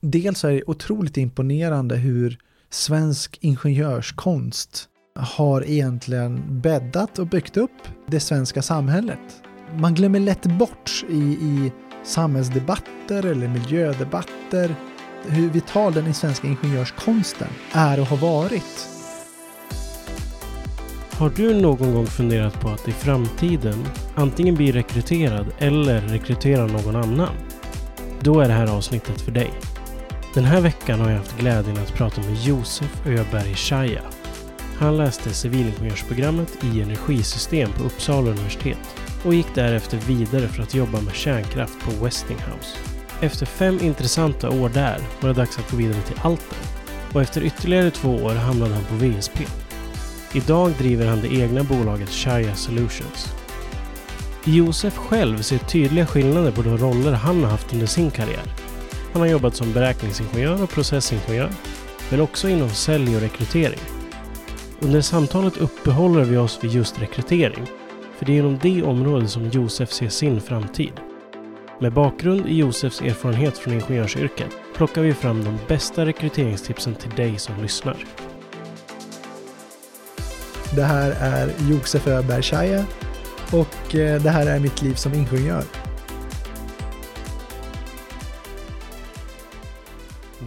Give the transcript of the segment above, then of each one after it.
dels är det otroligt imponerande hur svensk ingenjörskonst har egentligen bäddat och byggt upp det svenska samhället. Man glömmer lätt bort i, i samhällsdebatter eller miljödebatter hur vital den svenska ingenjörskonsten är och har varit. Har du någon gång funderat på att i framtiden antingen bli rekryterad eller rekrytera någon annan? Då är det här avsnittet för dig. Den här veckan har jag haft glädjen att prata med Josef Öberg Shaya. Han läste civilingenjörsprogrammet i energisystem på Uppsala universitet och gick därefter vidare för att jobba med kärnkraft på Westinghouse. Efter fem intressanta år där var det dags att gå vidare till Alten och efter ytterligare två år hamnade han på VSP. Idag driver han det egna bolaget Shaya Solutions. Josef själv ser tydliga skillnader på de roller han har haft under sin karriär. Han har jobbat som beräkningsingenjör och processingenjör, men också inom sälj och rekrytering. Under samtalet uppehåller vi oss vid just rekrytering, för det är inom det området som Josef ser sin framtid. Med bakgrund i Josefs erfarenhet från ingenjörsyrket plockar vi fram de bästa rekryteringstipsen till dig som lyssnar. Det här är Josef Öberg och eh, det här är mitt liv som ingenjör.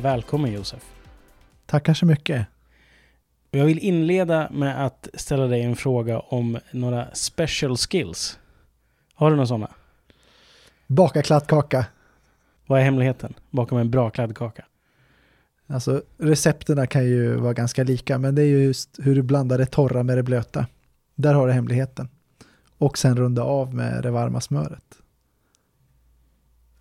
Välkommen Josef. Tackar så mycket. Jag vill inleda med att ställa dig en fråga om några special skills. Har du några sådana? Baka kladdkaka. Vad är hemligheten bakom en bra kladdkaka? Alltså recepterna kan ju vara ganska lika, men det är just hur du blandar det torra med det blöta. Där har du hemligheten. Och sen runda av med det varma smöret.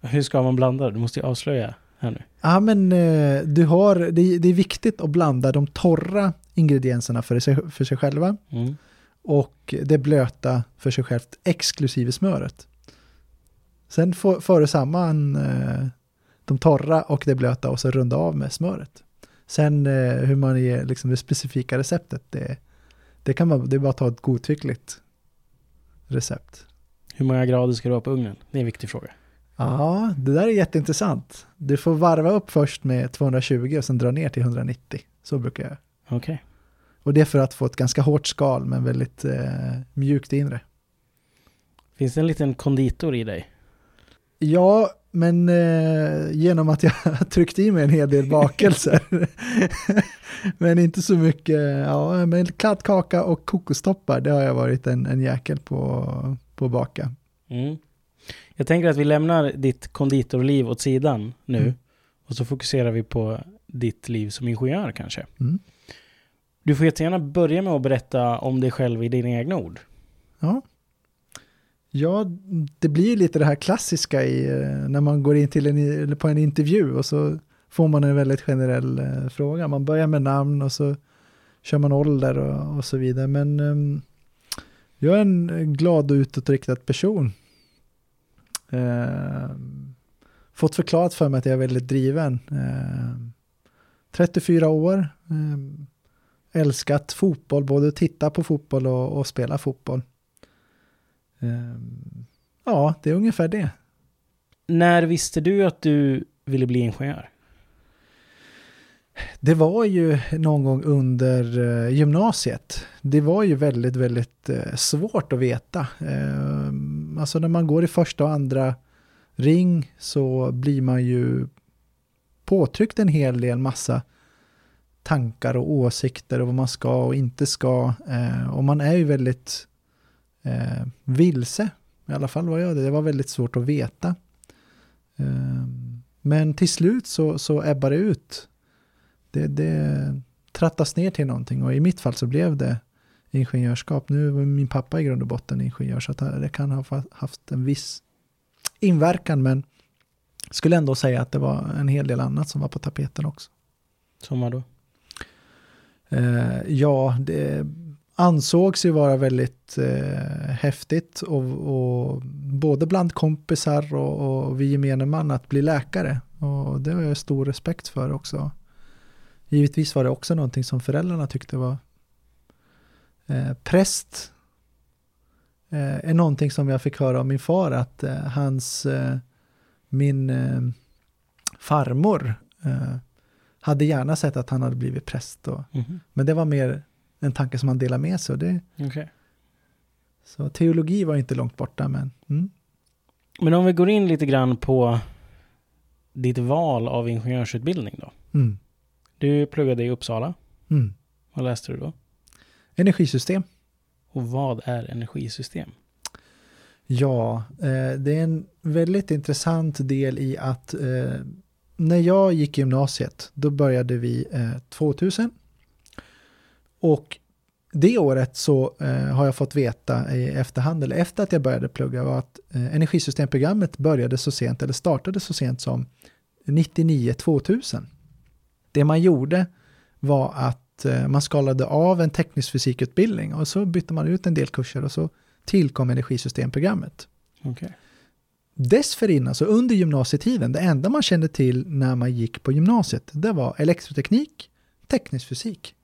Hur ska man blanda? Du måste ju avslöja här nu. Ja, men eh, du har, det, det är viktigt att blanda de torra ingredienserna för sig, för sig själva Mm. och det blöta för sig självt exklusive smöret. Sen får, för du samman eh, de torra och det blöta och så runda av med smöret. Sen eh, hur man ger liksom det specifika receptet, det, det kan man, det är bara att ta ett godtyckligt recept. Hur många grader ska du ha på ugnen? Det är en viktig fråga. Ja, det där är jätteintressant. Du får varva upp först med 220 och sen dra ner till 190. Så brukar jag. Okej. Och det är för att få ett ganska hårt skal men väldigt eh, mjukt inre. Finns det en liten konditor i dig? Ja, men eh, genom att jag tryckt i mig en hel del bakelser. men inte så mycket, ja, men kladdkaka och kokostoppar, det har jag varit en, en jäkel på, på att baka. Mm. Jag tänker att vi lämnar ditt konditorliv åt sidan nu Mm. och så fokuserar vi på ditt liv som ingenjör kanske. Mm. Du får jättegärna börja med att berätta om dig själv i dina egna ord. Ja. ja, det blir ju lite det här klassiska i, eh, när man går in till en, på en intervju och så får man en väldigt generell eh, fråga. Man börjar med namn och så kör man ålder och, och så vidare. Men ehm, jag är en glad och utåtriktad person. Ehm, fått förklarat för mig att jag är väldigt driven. Ehm, 34 år. Ehm, älskat fotboll, både att titta på fotboll och, och spela fotboll. Ehm, ja, det är ungefär det. När visste du att du ville bli ingenjör? Det var ju någon gång under eh, gymnasiet. Det var ju väldigt, väldigt eh, svårt att veta. Alltså när man går i första och andra ring så blir man ju påtryckt en hel del massa tankar och åsikter och vad man ska och inte ska. Eh, och man är ju väldigt eh, vilse. I alla fall var jag det. Det var väldigt svårt att veta. Eh, men till slut så, så ebbar det ut. Det, det trattas ner till någonting och i mitt fall så blev det ingenjörskap. Nu var min pappa i grund och botten ingenjör så att det kan ha haft en viss inverkan men skulle ändå säga att det var en hel del annat som var på tapeten också. Som var då? Eh, ja, det ansågs ju vara väldigt eh, häftigt och, och både bland kompisar och, och vi gemene man att bli läkare. Och det har jag stor respekt för också. Givetvis var det också någonting som föräldrarna tyckte var eh, präst. Eh, är någonting som jag fick höra av min far att eh, hans, eh, min eh, farmor Eh, hade gärna sett att han hade blivit präst. Och, Mhm. men det var mer en tanke som han delade med sig. Det, Okej. så teologi var inte långt borta, men mm. Men om vi går in lite grann på ditt val av ingenjörsutbildning då. Mm. Du pluggade i Uppsala. Mm. Vad läste du då? Energisystem. Och vad är energisystem? Ja, eh, det är en väldigt intressant del i att eh, när jag gick gymnasiet, då började vi eh, 2000. Och det året så eh, har jag fått veta i efterhand, eller efter att jag började plugga, var att eh, energisystemprogrammet började så sent, eller startade så sent som 99-2000. Det man gjorde var att eh, man skalade av en teknisk fysikutbildning och så bytte man ut en del kurser och så tillkom energisystemprogrammet. Okej. Dessförinnan, så under gymnasietiden, det enda man kände till när man gick på gymnasiet, det var elektroteknik, teknisk fysik.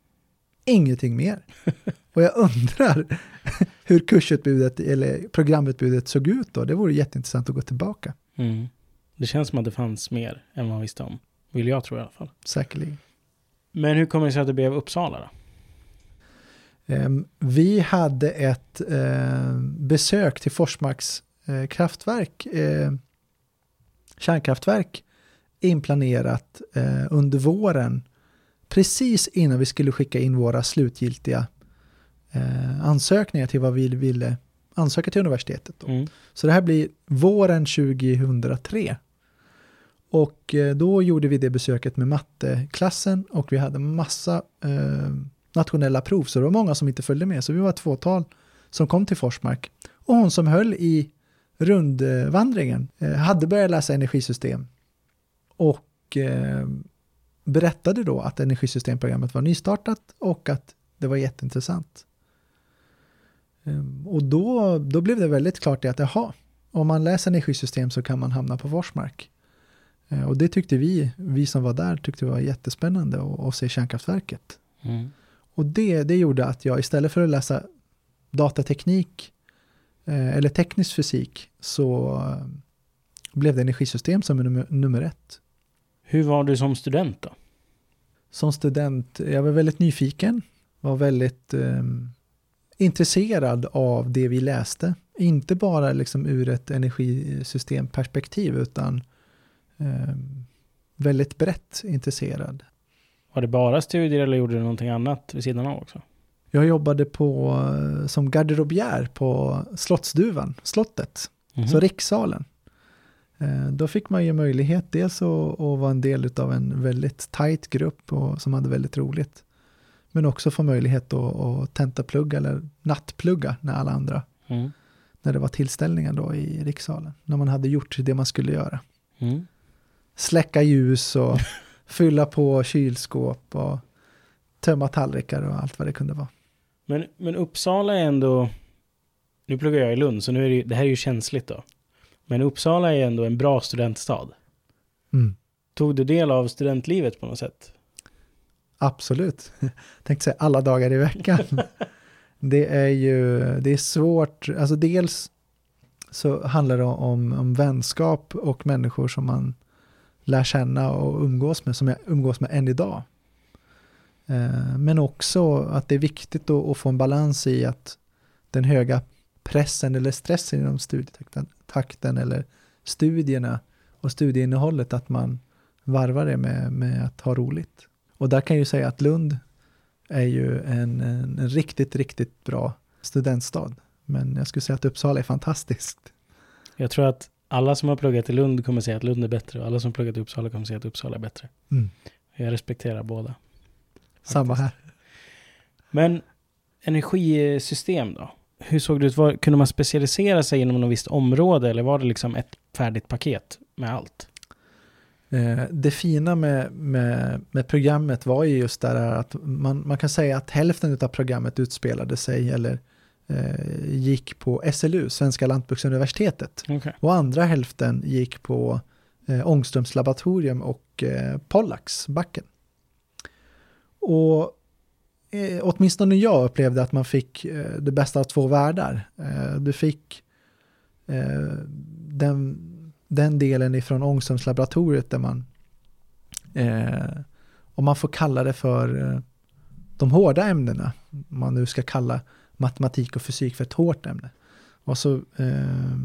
Ingenting mer. Och jag undrar hur kursutbudet eller programutbudet såg ut då. Det vore jätteintressant att gå tillbaka, Mm. Det känns som att det fanns mer än vad man visste om. Vill jag tro i alla fall. säkerligen. Men hur kommer det sig att det blev Uppsala då? Ehm, Vi hade ett eh, besök till Forsmarks eh, kraftverk, eh, kärnkraftverk, inplanerat under våren, precis innan vi skulle skicka in våra slutgiltiga ansökningar till vad vi ville ansöka till universitetet. Mm. Så det här blir våren 2003. Och eh, då gjorde vi det besöket med matteklassen och vi hade massa eh, nationella prov, så det var många som inte följde med. Så vi var ett fåtal som kom till Forsmark. Och hon som höll i rundvandringen eh, hade börjat läsa energisystem. Och eh, berättade då att energisystemprogrammet var nystartat och att det var jätteintressant. Ehm, och då, då blev det väldigt klart det att jaha, om man läser energisystem så kan man hamna på Forsmark. Eh, Och det tyckte vi, vi som var där, tyckte det var jättespännande att, att se kärnkraftverket. Mm. Och det, det gjorde att jag istället för att läsa datateknik eh, eller teknisk fysik så eh, blev det energisystem som nummer, nummer ett. Hur var du som student då? Som student, jag var väldigt nyfiken, var väldigt eh, intresserad av det vi läste. Inte bara liksom ur ett energisystemperspektiv utan väldigt brett intresserad. Var det bara studier eller gjorde du någonting annat vid sidan av också? Jag jobbade på, eh, som garderobiär på Slottsduvan, slottet, Mhm. så rikssalen. Eh, Då fick man ju möjlighet dels att, att vara en del av en väldigt tajt grupp och, som hade väldigt roligt. Men också få möjlighet att, att tentaplugga eller nattplugga när alla andra, Mm. när det var tillställningar då i rikssalen. När man hade gjort det man skulle göra. Mm. Släcka ljus och fylla på kylskåp och tömma tallrikar och allt vad det kunde vara. Men, men Uppsala är ändå... Nu pluggar jag i Lund, så nu är det, det här är ju känsligt då. Men Uppsala är ändå en bra studentstad. Mm. Tog du del av studentlivet på något sätt? Absolut. Tänkte säga alla dagar i veckan. det är ju, det är svårt, alltså dels så handlar det om, om vänskap och människor som man lär känna och umgås med, som jag umgås med än idag. Eh, men också att det är viktigt att, få en balans i att den höga pressen eller stressen inom studietakten eller studierna och studieinnehållet, att man varvar det med, med att ha roligt. Och där kan jag ju säga att Lund är ju en, en, en riktigt, riktigt bra studentstad. Men jag skulle säga att Uppsala är fantastiskt. Jag tror att alla som har pluggat i Lund kommer säga att Lund är bättre och alla som har pluggat i Uppsala kommer säga att Uppsala är bättre. Mm. Jag respekterar båda. Samma här. Men energisystem då? Hur såg det ut? Var, kunde man specialisera sig inom något visst område eller var det liksom ett färdigt paket med allt? Eh, Det fina med, med, med programmet var ju just det här att man, man kan säga att hälften av programmet utspelade sig eller gick på SLU, Svenska Lantbruksuniversitetet. Okej. Och andra hälften gick på eh, Ångströms laboratorium och eh, Pollaxbacken. Och eh, åtminstone jag upplevde att man fick eh, det bästa av två världar. Eh, du fick eh, den, den delen ifrån Ångströms laboratoriet där man Eh, om man får kalla det för eh, de hårda ämnena, om man nu ska kalla matematik och fysik för ett hårt ämne. Och så, eh,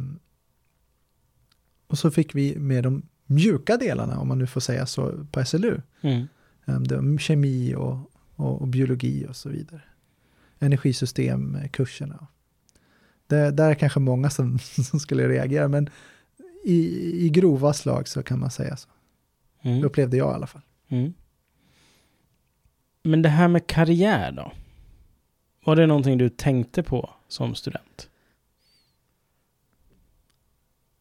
och så fick vi med de mjuka delarna, om man nu får säga så, på SLU. Mm. Eh, det var kemi och, och, och, biologi och så vidare. Energisystemkurserna. Det, där är kanske många som, som skulle reagera, men i, i grova slag så kan man säga så. Mm. Upplevde jag i alla fall. Mm. Men det här med karriär då? Var det någonting du tänkte på som student?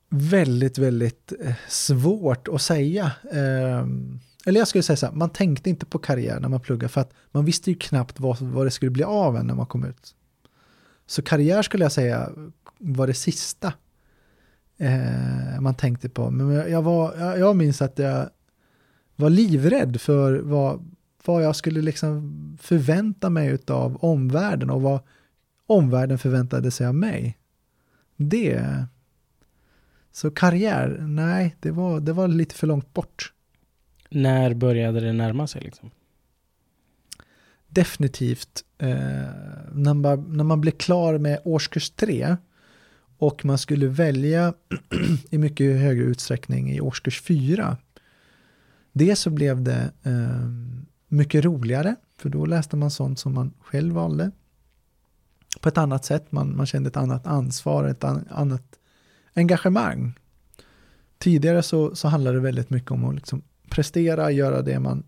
Väldigt, väldigt eh, svårt att säga. Ehm, eller jag skulle säga så här, man tänkte inte på karriär när man pluggade för att man visste ju knappt vad, vad det skulle bli av en när man kom ut. Så karriär skulle jag säga var det sista eh, man tänkte på. Men jag, var, jag, jag minns att jag var livrädd för vad, vad jag skulle liksom förvänta mig av omvärlden och vad omvärlden förväntade sig av mig. Det... Så karriär, nej, det var, det var lite för långt bort. När började det närma sig liksom? Definitivt eh, när, man, när man blev klar med årskurs tre och man skulle välja i mycket högre utsträckning i årskurs fyra. Det så blev det eh, mycket roligare, för då läste man sånt som man själv valde. På ett annat sätt, man, man kände ett annat ansvar, ett annat engagemang. Tidigare så, så handlade det väldigt mycket om att liksom prestera, göra det man,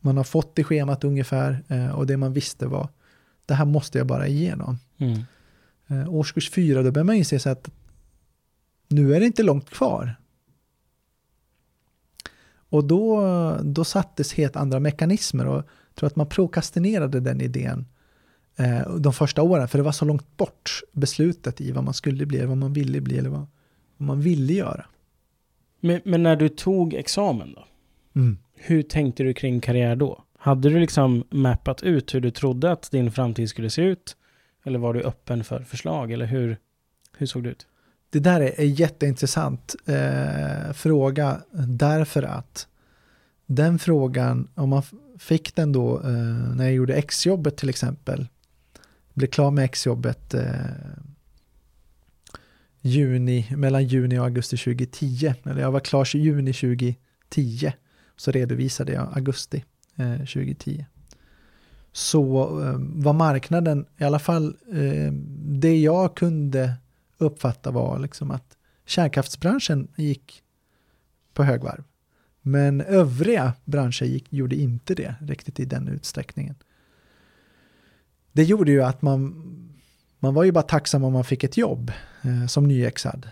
man har fått i schemat ungefär eh, och det man visste var det här måste jag bara igenom. Mm. Eh, årskurs fyra, då börjar man inse att nu är det inte långt kvar. Och då, då sattes helt andra mekanismer och jag tror att man prokrastinerade den idén eh, de första åren, för det var så långt bort beslutet i vad man skulle bli, vad man ville bli eller vad, vad man ville göra. Men, men, när du tog examen då? Mm. Hur tänkte du kring karriär då? Hade du liksom mappat ut hur du trodde att din framtid skulle se ut? Eller var du öppen för förslag? Eller hur, hur såg det ut? Det där är en jätteintressant eh, fråga därför att den frågan, om man fick den då eh, när jag gjorde exjobbet till exempel, blev klar med exjobbet eh, juni, mellan juni och augusti 2010, eller jag var klar i juni 2010, så redovisade jag augusti eh, 2010. Så eh, var marknaden, i alla fall eh, det jag kunde uppfatta var liksom att kärnkraftsbranschen gick på högvarv. Men övriga branscher gick, gjorde inte det riktigt i den utsträckningen. Det gjorde ju att man, man var ju bara tacksam om man fick ett jobb eh, som nyexad.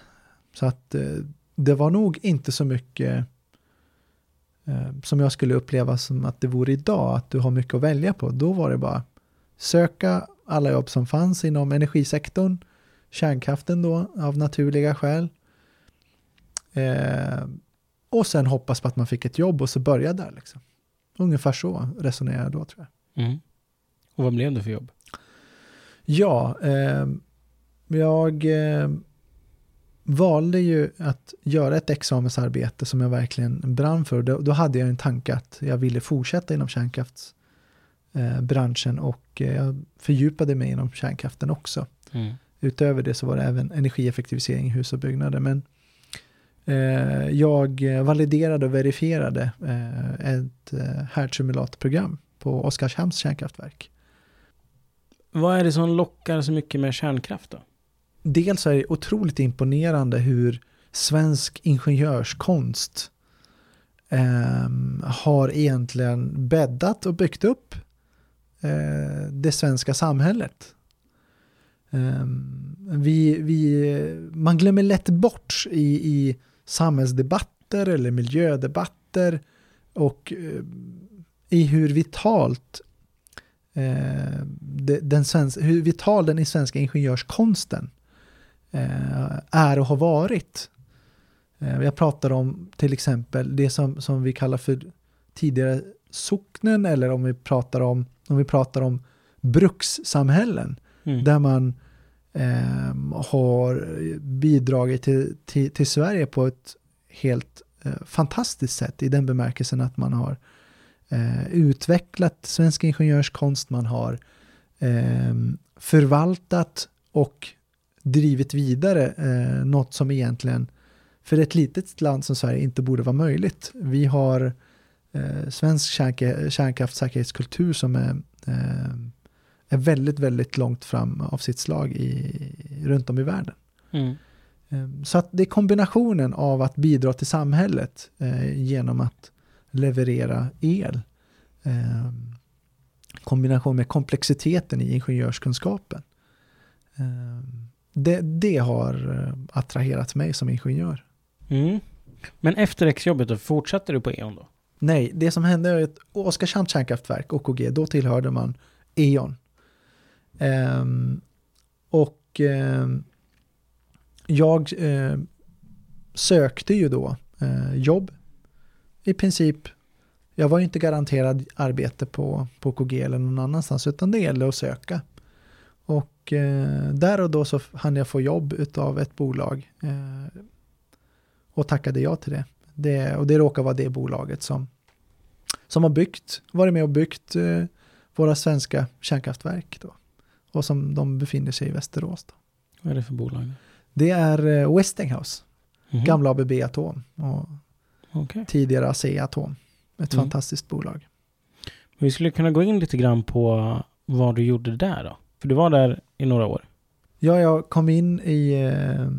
Så att eh, det var nog inte så mycket eh, som jag skulle uppleva som att det vore idag, att du har mycket att välja på. Då var det bara söka alla jobb som fanns inom energisektorn, kärnkraften då av naturliga skäl. Eh, och sen hoppas på att man fick ett jobb och så börja där. Liksom. Ungefär så resonerar jag då tror jag. Mm. Och vad blev det för jobb? Ja, eh, jag eh, valde ju att göra ett examensarbete som jag verkligen brann för. Då, då hade jag en tanke att jag ville fortsätta inom kärnkraftsbranschen eh, och eh, jag fördjupade mig inom kärnkraften också. Mm. Utöver det så var det även energieffektivisering i hus och byggnader. Men eh, jag validerade och verifierade eh, ett eh, härdsimulatorprogram på Oskarshamns kärnkraftverk. Vad är det som lockar så mycket med kärnkraft då? Dels är det otroligt imponerande hur svensk ingenjörskonst eh, har egentligen bäddat och byggt upp eh, det svenska samhället. Ehm, vi, vi, man glömmer lätt bort i, i samhällsdebatter eller miljödebatter och eh, i hur vitalt eh, den svenska, hur vital den i svenska ingenjörskonsten eh, är och har varit. Jag pratar om till exempel det som, som vi kallar för tidigare socknen eller om vi pratar om, om, vi pratar om brukssamhällen. Mm. Där man Ehm, har bidragit till, till, till, Sverige på ett helt eh, fantastiskt sätt i den bemärkelsen att man har eh, utvecklat svensk ingenjörskonst, man har eh, förvaltat och drivit vidare eh, något som egentligen för ett litet land som Sverige inte borde vara möjligt. Vi har eh, svensk kärnk kärnkraftssäkerhetskultur som är, eh, är väldigt, väldigt långt fram av sitt slag i, runt om i världen. Mm. Eh, så att det är kombinationen av att bidra till samhället eh, genom att leverera el. Eh, kombination med komplexiteten i ingenjörskunskapen. Eh, det, det har eh, attraherat mig som ingenjör. Mm. Men efter exjobbet då, fortsatte du på E.ON då? Nej, det som hände är att Oskarshamns kärnkraftverk, OKG, då tillhörde man E.ON. Um, och um, jag uh, sökte ju då uh, jobb. I princip, jag var ju inte garanterad arbete på, på KG eller någon annanstans, utan det gällde att söka. Och uh, där och då så hann jag få jobb av ett bolag och tackade ja till det. det. Och det råkar vara det bolaget som, som har byggt, varit med och byggt eh, våra svenska kärnkraftverk då. Och som de befinner sig i Västerås. Då. Vad är det för bolag? Det är eh, Westinghouse, mm -hmm. gamla ABB Atom och okay. tidigare ASEA Atom. Ett mm. fantastiskt bolag. Vi skulle kunna gå in lite grann på vad du gjorde där då? För du var där i några år. Ja, jag kom in i, eh,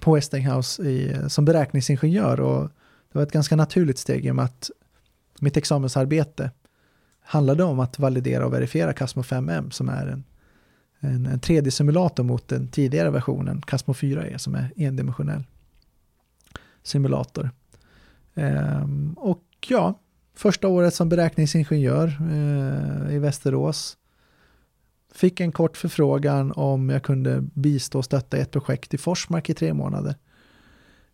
på Westinghouse i, som beräkningsingenjör och det var ett ganska naturligt steg i och med att mitt examensarbete handlade om att validera och verifiera Casmo 5M som är en, en, en 3D-simulator mot den tidigare versionen Casmo 4E som är endimensionell simulator. Ehm, och ja, första året som beräkningsingenjör eh, i Västerås Fick en kort förfrågan om jag kunde bistå och stötta ett projekt i Forsmark i tre månader.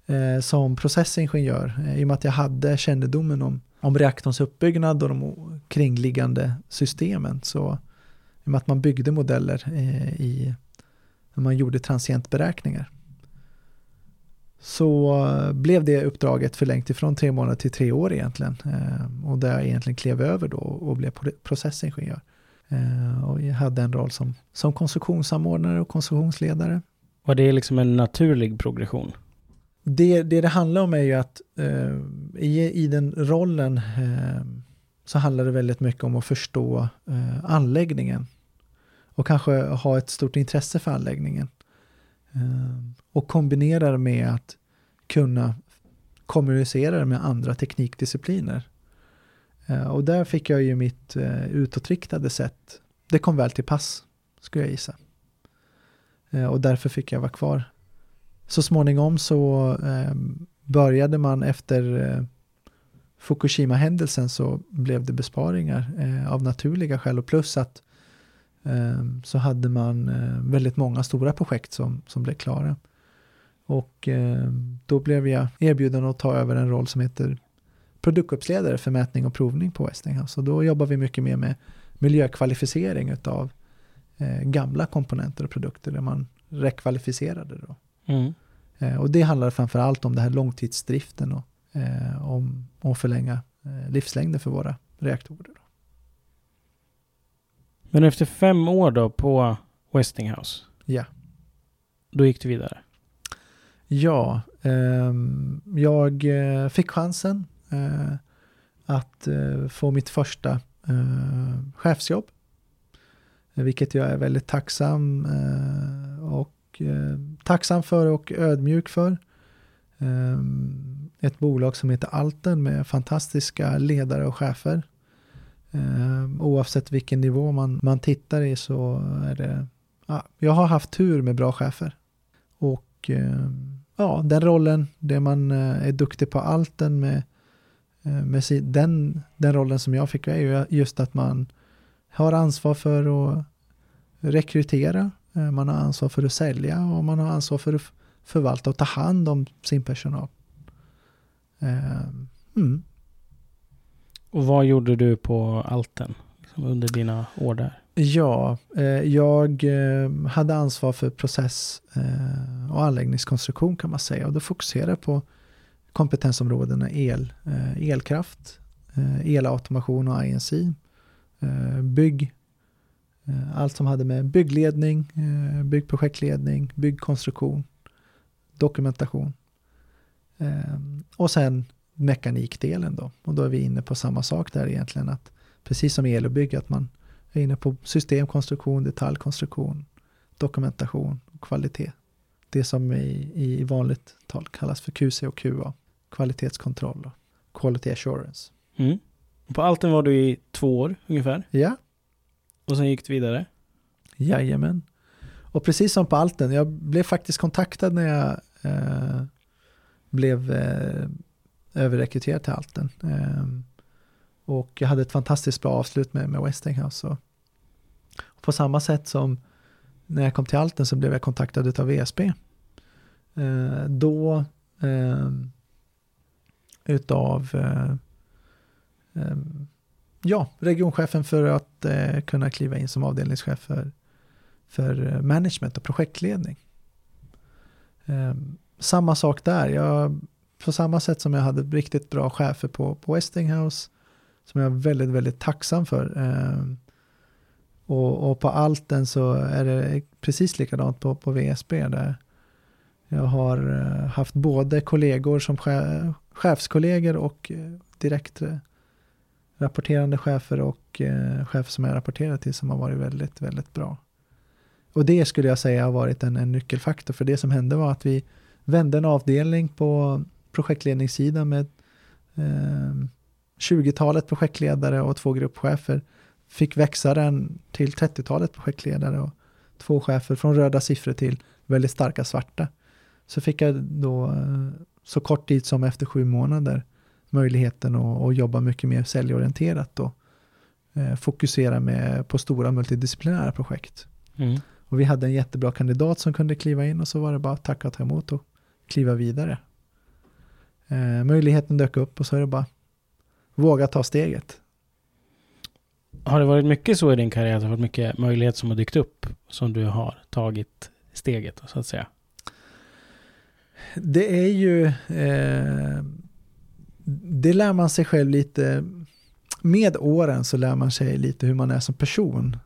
Eh, som processingenjör, eh, i och med att jag hade kännedomen om, om reaktorns uppbyggnad och de kringliggande systemen. Så med att man byggde modeller eh, i, när man gjorde transientberäkningar. Så blev det uppdraget förlängt ifrån tre månader till tre år egentligen. Eh, och där jag egentligen klev över då och blev processingenjör. Eh, och jag hade en roll som, som konstruktionssamordnare och konstruktionsledare. Var det liksom en naturlig progression? Det det, det handlar om är ju att eh, i, i den rollen eh, så handlar det väldigt mycket om att förstå eh, anläggningen och kanske ha ett stort intresse för anläggningen. Eh, och kombinera det med att kunna kommunicera det med andra teknikdiscipliner. Eh, och där fick jag ju mitt eh, utåtriktade sätt. Det kom väl till pass, skulle jag gissa. Eh, och därför fick jag vara kvar. Så småningom så eh, började man efter eh, Fukushima-händelsen så blev det besparingar av naturliga skäl och plus att så hade man väldigt många stora projekt som, som blev klara. Och då blev jag erbjuden att ta över en roll som heter produktuppsledare för mätning och provning på Westinghouse. Och då jobbar vi mycket mer med miljökvalificering av eh, gamla komponenter och produkter där man rekvalificerade. Då. Mm. Eh, och det handlar framför allt om det här långtidsdriften och eh, om att förlänga eh, livslängden för våra reaktorer. Men efter fem år då på Westinghouse? Ja. Då gick du vidare? Ja, ehm, jag eh, fick chansen eh, att eh, få mitt första eh, chefsjobb. Vilket jag är väldigt tacksam eh, och tacksam för och ödmjuk för. Ehm, ett bolag som heter Alten med fantastiska ledare och chefer. Ehm, oavsett vilken nivå man, man tittar i så är det, ja, jag har haft tur med bra chefer. Och ehm, ja, den rollen, det man eh, är duktig på Alten med eh, med den, den rollen som jag fick är ju just att man har ansvar för att rekrytera, eh, man har ansvar för att sälja och man har ansvar för att förvalta och ta hand om sin personal. Eh, mm. Och vad gjorde du på Alten under dina år där? Ja, jag hade ansvar för process och anläggningskonstruktion kan man säga och då fokuserade jag på kompetensområdena el, eh, elkraft, eh, elautomation och INC, eh, bygg, eh, allt som hade med byggledning, eh, byggprojektledning, byggkonstruktion, dokumentation eh, och sen mekanikdelen då. Och då är vi inne på samma sak där egentligen att precis som el och bygg att man är inne på systemkonstruktion, detaljkonstruktion, dokumentation och kvalitet. Det som i, i vanligt tal kallas för QC och QA, kvalitetskontroll och quality assurance. Mm. På Alten var du i två år ungefär. Ja, Och sen gick du vidare. jajamän. Och precis som på Alten, jag blev faktiskt kontaktad när jag eh, blev eh, överrekryterad till Alten. Eh, och jag hade ett fantastiskt bra avslut med, med Westinghouse. Och på samma sätt som när jag kom till Alten så blev jag kontaktad av VSB. Eh, då eh, utav eh, eh, ja, regionchefen för att eh, kunna kliva in som avdelningschef för, för eh, management och projektledning. Eh, samma sak där. Jag, på samma sätt som jag hade riktigt bra chefer på, på Westinghouse som jag är väldigt, väldigt tacksam för. Eh, och, och på Alten så är det precis likadant på, på VSB där jag har eh, haft både kollegor som che- chefskollegor och eh, direkt eh, rapporterande chefer och eh, chefer som jag rapporterar till som har varit väldigt, väldigt bra. Och det skulle jag säga har varit en, en nyckelfaktor för det som hände var att vi vände en avdelning på projektledningssidan med eh, 20-talet projektledare och två gruppchefer. Fick växa den till 30-talet projektledare och två chefer från röda siffror till väldigt starka svarta. Så fick jag då eh, så kort tid som efter sju månader möjligheten att, att jobba mycket mer säljorienterat och eh, fokusera med, på stora multidisciplinära projekt. Mm. Och vi hade en jättebra kandidat som kunde kliva in och så var det bara att tacka och ta emot och kliva vidare. Eh, möjligheten dök upp och så är det bara våga ta steget. Har det varit mycket så i din karriär att det har varit mycket möjligheter som har dykt upp som du har tagit steget så att säga? Det är ju, eh, det lär man sig själv lite, med åren så lär man sig lite hur man är som person.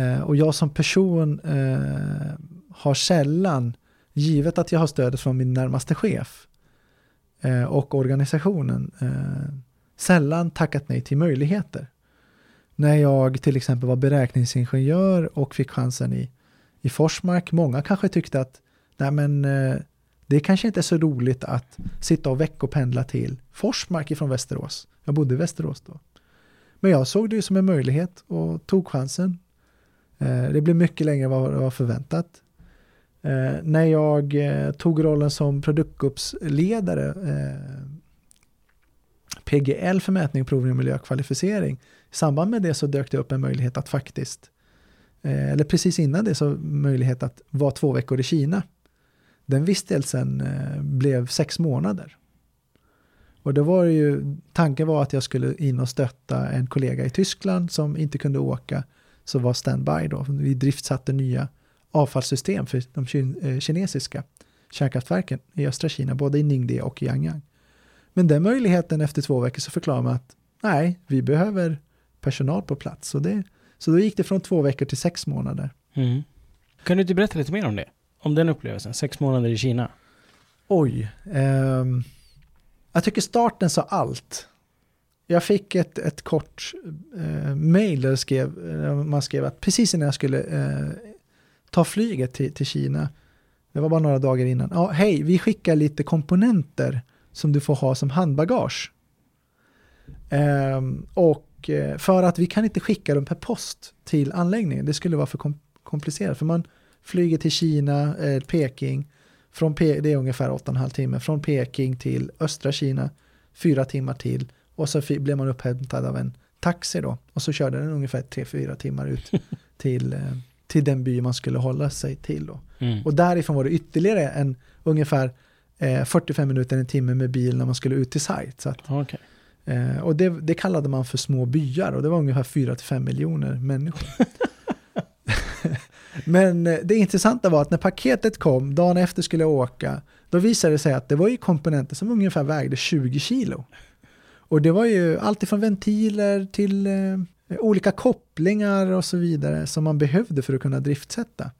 Eh, och jag som person eh, har sällan, givet att jag har stödet från min närmaste chef eh, och organisationen, eh, sällan tackat nej till möjligheter. När jag till exempel var beräkningsingenjör och fick chansen i, i Forsmark, många kanske tyckte att nej men, eh, det kanske inte är så roligt att sitta och veckopendla till Forsmark ifrån Västerås. Jag bodde i Västerås då. Men jag såg det ju som en möjlighet och tog chansen. Eh, det blev mycket längre än vad det var förväntat. Eh, när jag eh, tog rollen som produktgruppsledare, PGL för mätning, provning och miljökvalificering, i samband med det så dök det upp en möjlighet att faktiskt, eh, eller precis innan det så möjlighet att vara två veckor i Kina. Den vistelsen eh, blev sex månader. Och då var det ju, tanken var att jag skulle in och stötta en kollega i Tyskland som inte kunde åka, så var standby då. Vi driftsatte nya avfallssystem för de eh, kinesiska kärnkraftverken i östra Kina, både i Ningde och i Yangyang. Men den möjligheten efter två veckor så förklarade man att nej, vi behöver personal på plats. Så, det, så då gick det från två veckor till sex månader. Mm. Kan du inte berätta lite mer om det? Om den upplevelsen, sex månader i Kina. Oj. ehm, jag tycker starten sa allt. Jag fick ett, ett kort eh, mail där skrev, eh, man skrev att precis innan jag skulle eh, ta flyget till, till Kina, det var bara några dagar innan, ja hej, vi skickar lite komponenter som du får ha som handbagage. Ehm, eh, och för att vi kan inte skicka dem per post till anläggningen, det skulle vara för kom- komplicerat, för man flyger till Kina, eh, Peking, från Pe- det är ungefär 8,5 timmar, från Peking till östra Kina, fyra timmar till, och så blev man upphämtad av en taxi då, och så körde den ungefär 3-4 timmar ut till, eh, till den by man skulle hålla sig till då. Mm. Och därifrån var det ytterligare en ungefär eh, 45 minuter, en timme med bil när man skulle ut till site. Så att, Okej. eh, och det, det kallade man för små byar och det var ungefär 4-5 miljoner människor. Men eh, det intressanta var att när paketet kom, dagen efter skulle jag åka, då visade det sig att det var ju komponenter som ungefär vägde 20 kilo. Och det var ju allt ifrån ventiler till eh, olika kopplingar och så vidare som man behövde för att kunna driftsätta.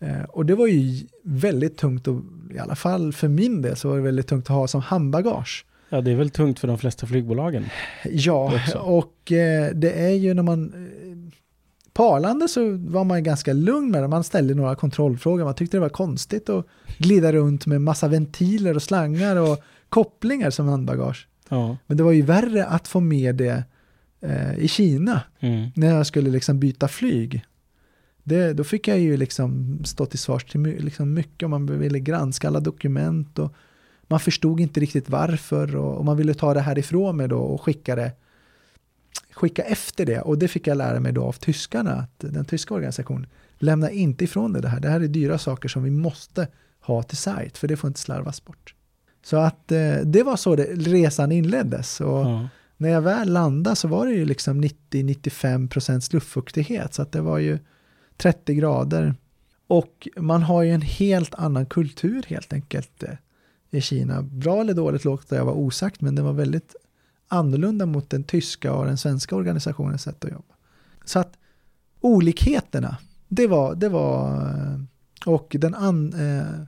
Eh, och det var ju väldigt tungt, och, i alla fall för min del så var det väldigt tungt att ha som handbagage. Ja, det är väl tungt för de flesta flygbolagen. Ja, Också. och eh, det är ju när man... Eh, på Arlanda så var man ganska lugn med det. Man ställde några kontrollfrågor. Man tyckte det var konstigt att glida runt med massa ventiler och slangar och kopplingar som handbagage. Ja. Men det var ju värre att få med det eh, i Kina Mm. när jag skulle liksom byta flyg. Det, då fick jag ju liksom stå till svars till liksom mycket och man ville granska alla dokument och man förstod inte riktigt varför och, och man ville ta det härifrån mig då och skicka det skicka efter det och det fick jag lära mig då av tyskarna att den tyska organisationen lämna inte ifrån det, det här. Det här är dyra saker som vi måste ha till sajt för det får inte slarvas bort. Så att eh, det var så det, resan inleddes och Ja. när jag väl landade så var det ju liksom 90-95 procents luftfuktighet så att det var ju 30 grader. Och man har ju en helt annan kultur helt enkelt eh, i Kina. Bra eller dåligt låter jag vara osagt men det var väldigt annorlunda mot den tyska och den svenska organisationens sätt att jobba. Så att olikheterna, det var, det var eh, och den, an, eh,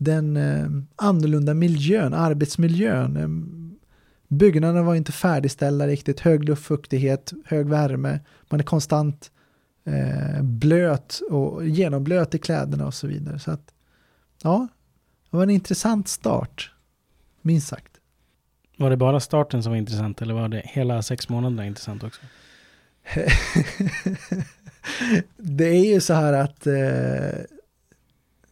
den eh, annorlunda miljön, arbetsmiljön, eh, Byggnaderna var inte färdigställda riktigt, hög luftfuktighet, hög värme, man är konstant eh, blöt och genomblöt i kläderna och så vidare. Så att, ja, det var en intressant start, minst sagt. Var det bara starten som var intressant eller var det hela sex månaderna intressant också? det är ju så här att eh,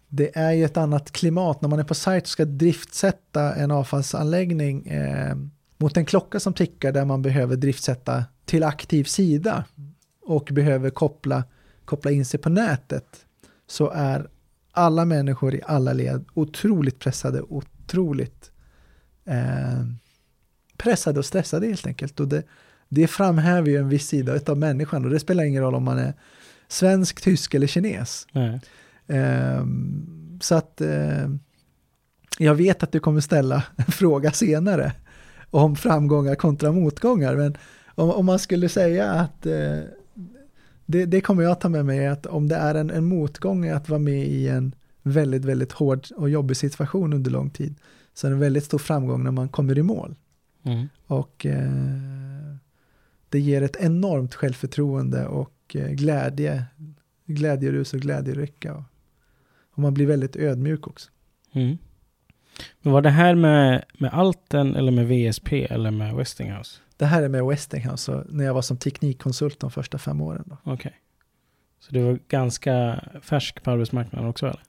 det är ju ett annat klimat när man är på sajt och ska driftsätta en avfallsanläggning eh, mot en klocka som tickar där man behöver driftsätta till aktiv sida och behöver koppla, koppla in sig på nätet så är alla människor i alla led otroligt pressade, otroligt eh, pressade och stressade helt enkelt. Och det, det framhäver ju en viss sida av människan och det spelar ingen roll om man är svensk, tysk eller kines. Nej. Ehm, så att eh, jag vet att du kommer ställa en fråga senare om framgångar kontra motgångar. Men om, om man skulle säga att eh, det, det kommer jag ta med mig att om det är en, en motgång att vara med i en väldigt, väldigt hård och jobbig situation under lång tid så är det en väldigt stor framgång när man kommer i mål. Mm. Och eh, det ger ett enormt självförtroende och eh, glädje, glädjerus och glädjerycka. Och, man blir väldigt ödmjuk också. Mm. Men var det här med, med Alten eller med VSP eller med Westinghouse? Det här är med Westinghouse, när jag var som teknikkonsult de första fem åren. Då. Okej. Så du var ganska färsk på arbetsmarknaden också eller?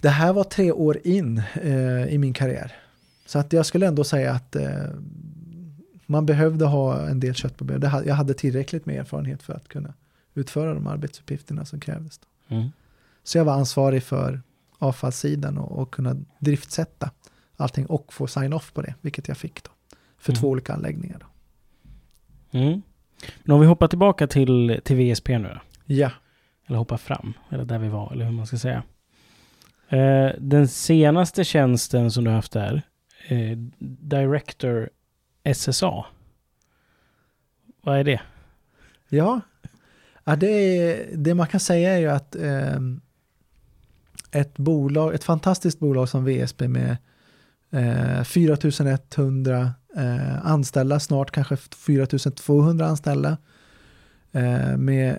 Det här var tre år in eh, i min karriär. Så att jag skulle ändå säga att eh, man behövde ha en del kött på benen. Jag hade tillräckligt med erfarenhet för att kunna utföra de arbetsuppgifterna som krävdes. Mm. Så jag var ansvarig för avfallssidan och, och kunna driftsätta allting och få sign-off på det, vilket jag fick då. För Mm. två olika anläggningar. Då. Mm. Men om vi hoppar tillbaka till, till VSP nu då? Ja, Eller hoppar fram, eller där vi var, eller hur man ska säga. Eh, den senaste tjänsten som du har haft där, eh, Director SSA. Vad är det? ja. ja det, är, det man kan säga är ju att ehm, ett bolag, ett fantastiskt bolag som VSB med eh, 4100 eh, anställda, snart kanske 4200 anställda, eh, med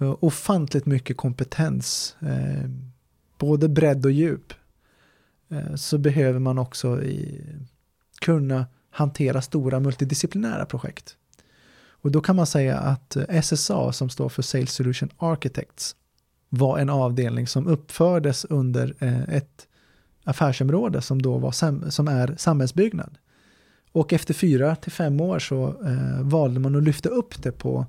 eh, ofantligt mycket kompetens, eh, både bredd och djup, eh, så behöver man också i, kunna hantera stora multidisciplinära projekt. Och då kan man säga att SSA, som står för Sales Solution Architects, var en avdelning som uppfördes under eh, ett affärsområde som då var sam- som är samhällsbyggnad. Och efter fyra till fem år så eh, valde man att lyfta upp det på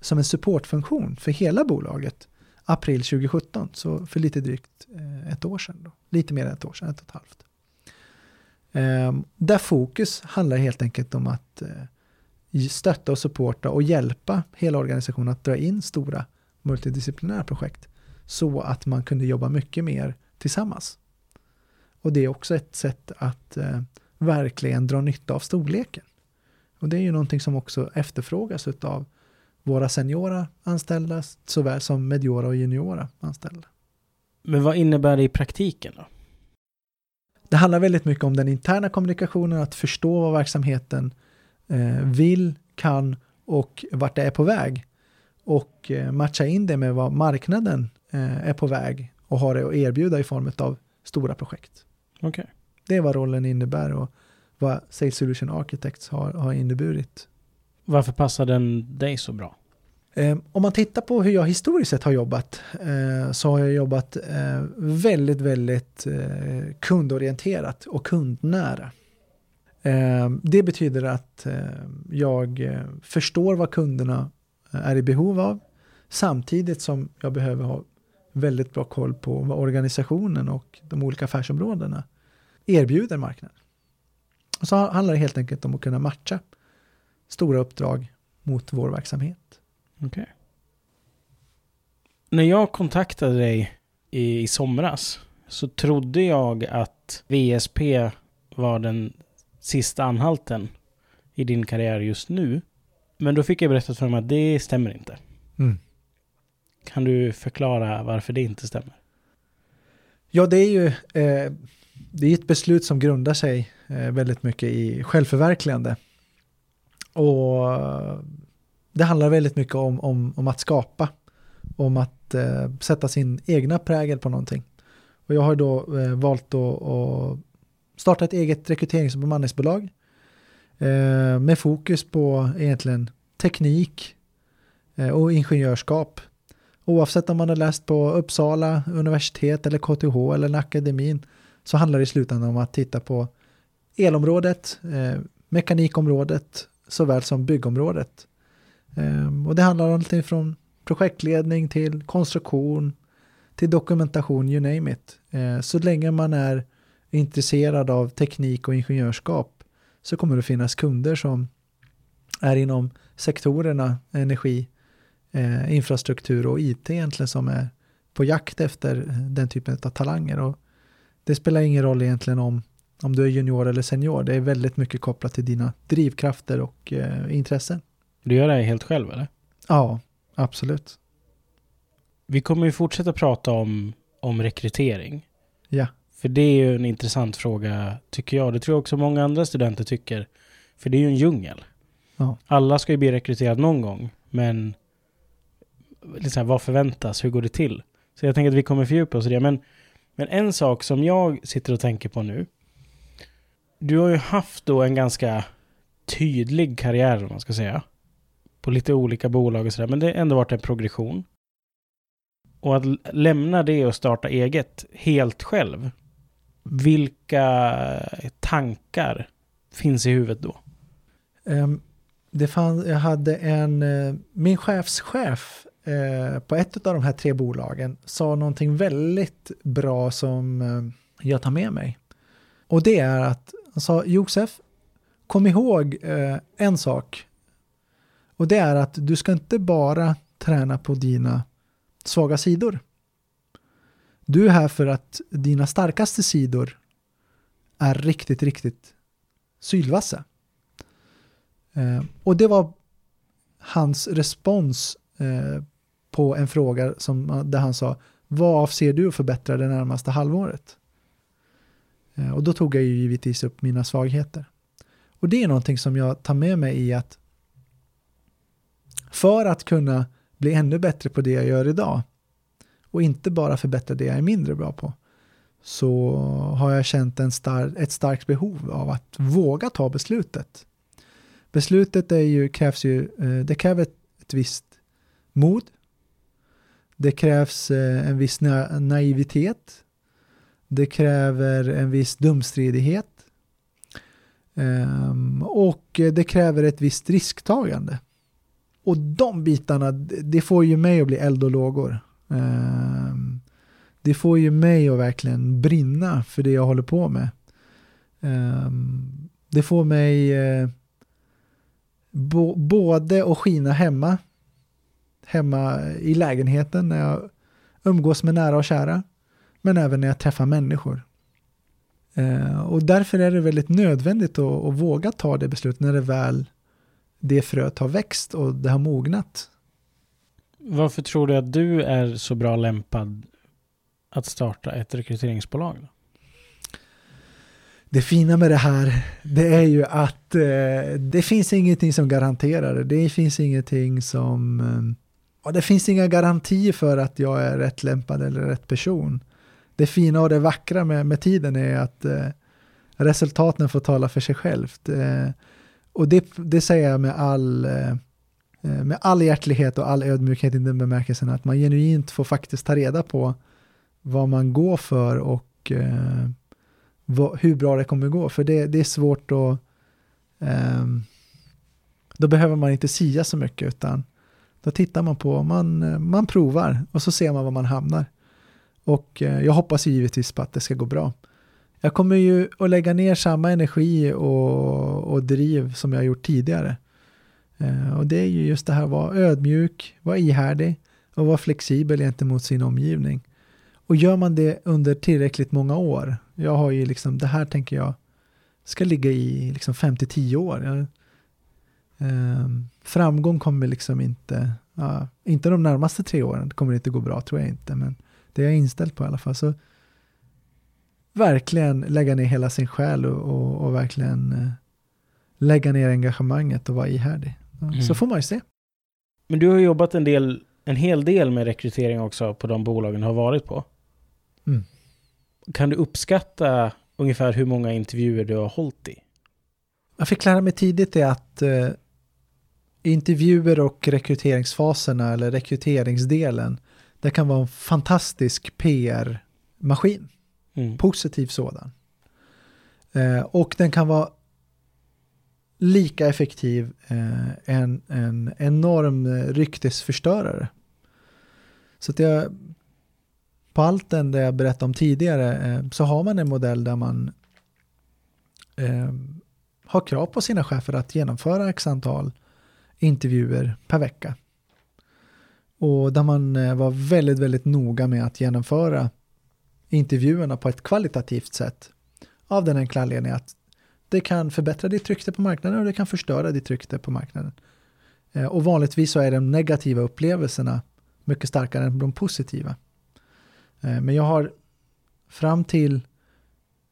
som en supportfunktion för hela bolaget april 2017, så för lite drygt eh, ett år sedan. Då. Lite mer än ett år sedan, ett och ett halvt. Ehm, där fokus handlar helt enkelt om att eh, stötta och supporta och hjälpa hela organisationen att dra in stora multidisciplinära projekt så att man kunde jobba mycket mer tillsammans. Och det är också ett sätt att eh, verkligen dra nytta av storleken. Och det är ju någonting som också efterfrågas av våra seniora anställda såväl som mediora och juniora anställda. Men vad innebär det i praktiken då? Det handlar väldigt mycket om den interna kommunikationen, att förstå vad verksamheten eh, vill, kan och vart det är på väg. Och eh, matcha in det med vad marknaden är på väg och har det att erbjuda i form av stora projekt. Okay. Det är vad rollen innebär och vad Sales Solution Architects har, har inneburit. Varför passar den dig så bra? Eh, om man tittar på hur jag historiskt sett har jobbat eh, så har jag jobbat eh, väldigt, väldigt eh, kundorienterat och kundnära. Eh, det betyder att eh, jag förstår vad kunderna är i behov av samtidigt som jag behöver ha väldigt bra koll på vad organisationen och de olika affärsområdena erbjuder marknaden. Och så handlar det helt enkelt om att kunna matcha stora uppdrag mot vår verksamhet. Okay. När jag kontaktade dig i, i somras så trodde jag att VSP var den sista anhalten i din karriär just nu. Men då fick jag berättat för mig att det stämmer inte. Mm. Kan du förklara varför det inte stämmer? Ja, det är ju eh, det är ett beslut som grundar sig eh, väldigt mycket i självförverkligande. Och eh, det handlar väldigt mycket om, om, om att skapa, om att eh, sätta sin egna prägel på någonting. Och jag har då eh, valt att, att starta ett eget rekryterings och bemanningsbolag eh, med fokus på egentligen teknik eh, och ingenjörskap. Oavsett om man har läst på Uppsala universitet eller KTH eller en akademin så handlar det i slutändan om att titta på elområdet, eh, mekanikområdet såväl som byggområdet. Eh, och det handlar om allting från projektledning till konstruktion till dokumentation, you name it. Eh, så länge man är intresserad av teknik och ingenjörskap så kommer det finnas kunder som är inom sektorerna energi, eh, infrastruktur och IT egentligen som är på jakt efter den typen av talanger. Och det spelar ingen roll egentligen om, om du är junior eller senior. Det är väldigt mycket kopplat till dina drivkrafter och eh, intressen. Du gör det helt själv eller? Ja, absolut. Vi kommer ju fortsätta prata om, om rekrytering. Ja. För det är ju en intressant fråga, tycker jag. Det tror jag också många andra studenter tycker. För det är ju en djungel. Ja. Alla ska ju bli rekryterade någon gång, men liksom, vad förväntas? Hur går det till? Så jag tänker att vi kommer fördjupa oss i det. Men, men en sak som jag sitter och tänker på nu. Du har ju haft då en ganska tydlig karriär, om man ska säga på lite olika bolag och sådär. Men det har ändå varit en progression. Och att lämna det och starta eget helt själv. Vilka tankar finns i huvudet då? Um, det fann, jag hade en, uh, min chefschef Eh, på ett av de här tre bolagen sa någonting väldigt bra som eh, jag tar med mig. Och det är att han sa Josef, kom ihåg eh, en sak och det är att du ska inte bara träna på dina svaga sidor. Du är här för att dina starkaste sidor är riktigt, riktigt sylvassa. Eh, och det var hans respons eh, på en fråga som, eh, där han sa vad avser du att förbättra det närmaste halvåret? Eh, och då tog jag ju givetvis upp mina svagheter. Och det är någonting som jag tar med mig i att för att kunna bli ännu bättre på det jag gör idag och inte bara förbättra det jag är mindre bra på så har jag känt en star ett starkt behov av att våga ta beslutet. Beslutet är ju, krävs ju, eh, det kräver ett visst mod. Det krävs eh, en viss na naivitet. Det kräver en viss dumstridighet. Um, och det kräver ett visst risktagande. Och de bitarna, det får ju mig att bli eld och lågor. Ehm, det får ju mig att verkligen brinna för det jag håller på med. Ehm, det får mig eh, både att skina hemma, hemma i lägenheten när jag umgås med nära och kära, men även när jag träffar människor. Eh, och därför är det väldigt nödvändigt att, att våga ta det beslutet när det väl det fröet har växt och det har mognat. Varför tror du att du är så bra lämpad att starta ett rekryteringsbolag? Då? Det fina med det här, det är ju att eh, det finns ingenting som garanterar det. Det finns ingenting som och det finns inga garantier för att jag är rätt lämpad eller rätt person. Det fina och det vackra med, med tiden är att eh, resultaten får tala för sig självt. Eh, och det, det säger jag med all, eh, eh, med all hjärtlighet och all ödmjukhet i den bemärkelsen att man genuint får faktiskt ta reda på vad man går för och eh, vad, hur bra det kommer gå. För det, det är svårt att... Eh, då behöver man inte sia så mycket utan då tittar man på, man, man provar och så ser man var man hamnar. Och eh, jag hoppas givetvis på att det ska gå bra. Jag kommer ju att lägga ner samma energi och, och driv som jag gjort tidigare. Eh, och det är ju just det här att vara ödmjuk, vara ihärdig och vara flexibel gentemot sin omgivning. Och gör man det under tillräckligt många år, jag har ju liksom, det här tänker jag ska ligga i liksom 5-10 år. Jag, framgång kommer liksom inte, ja, inte de närmaste tre åren, det kommer inte gå bra tror jag inte, men det är jag inställd på i alla fall. Så verkligen lägga ner hela sin själ och, och, och verkligen eh, lägga ner engagemanget och vara ihärdig. Mm. Så får man ju se. Men du har jobbat en, del, en hel del med rekrytering också på de bolagen du har varit på. Mm. Kan du uppskatta ungefär hur många intervjuer du har hållit i? Jag fick lära mig tidigt är att eh, intervjuer och rekryteringsfaserna eller rekryteringsdelen, det kan vara en fantastisk PR-maskin. Mm. Positiv sådan. Eh, och den kan vara lika effektiv eh, en, en enorm ryktesförstörare. Så att jag, på allt den det jag berättade om tidigare eh, så har man en modell där man eh, har krav på sina chefer att genomföra x antal intervjuer per vecka. Och där man eh, var väldigt, väldigt noga med att genomföra intervjuerna på ett kvalitativt sätt. Av den enkla anledningen att det kan förbättra ditt rykte på marknaden och det kan förstöra ditt rykte på marknaden. Eh, och vanligtvis så är de negativa upplevelserna mycket starkare än de positiva. Eh, men jag har fram till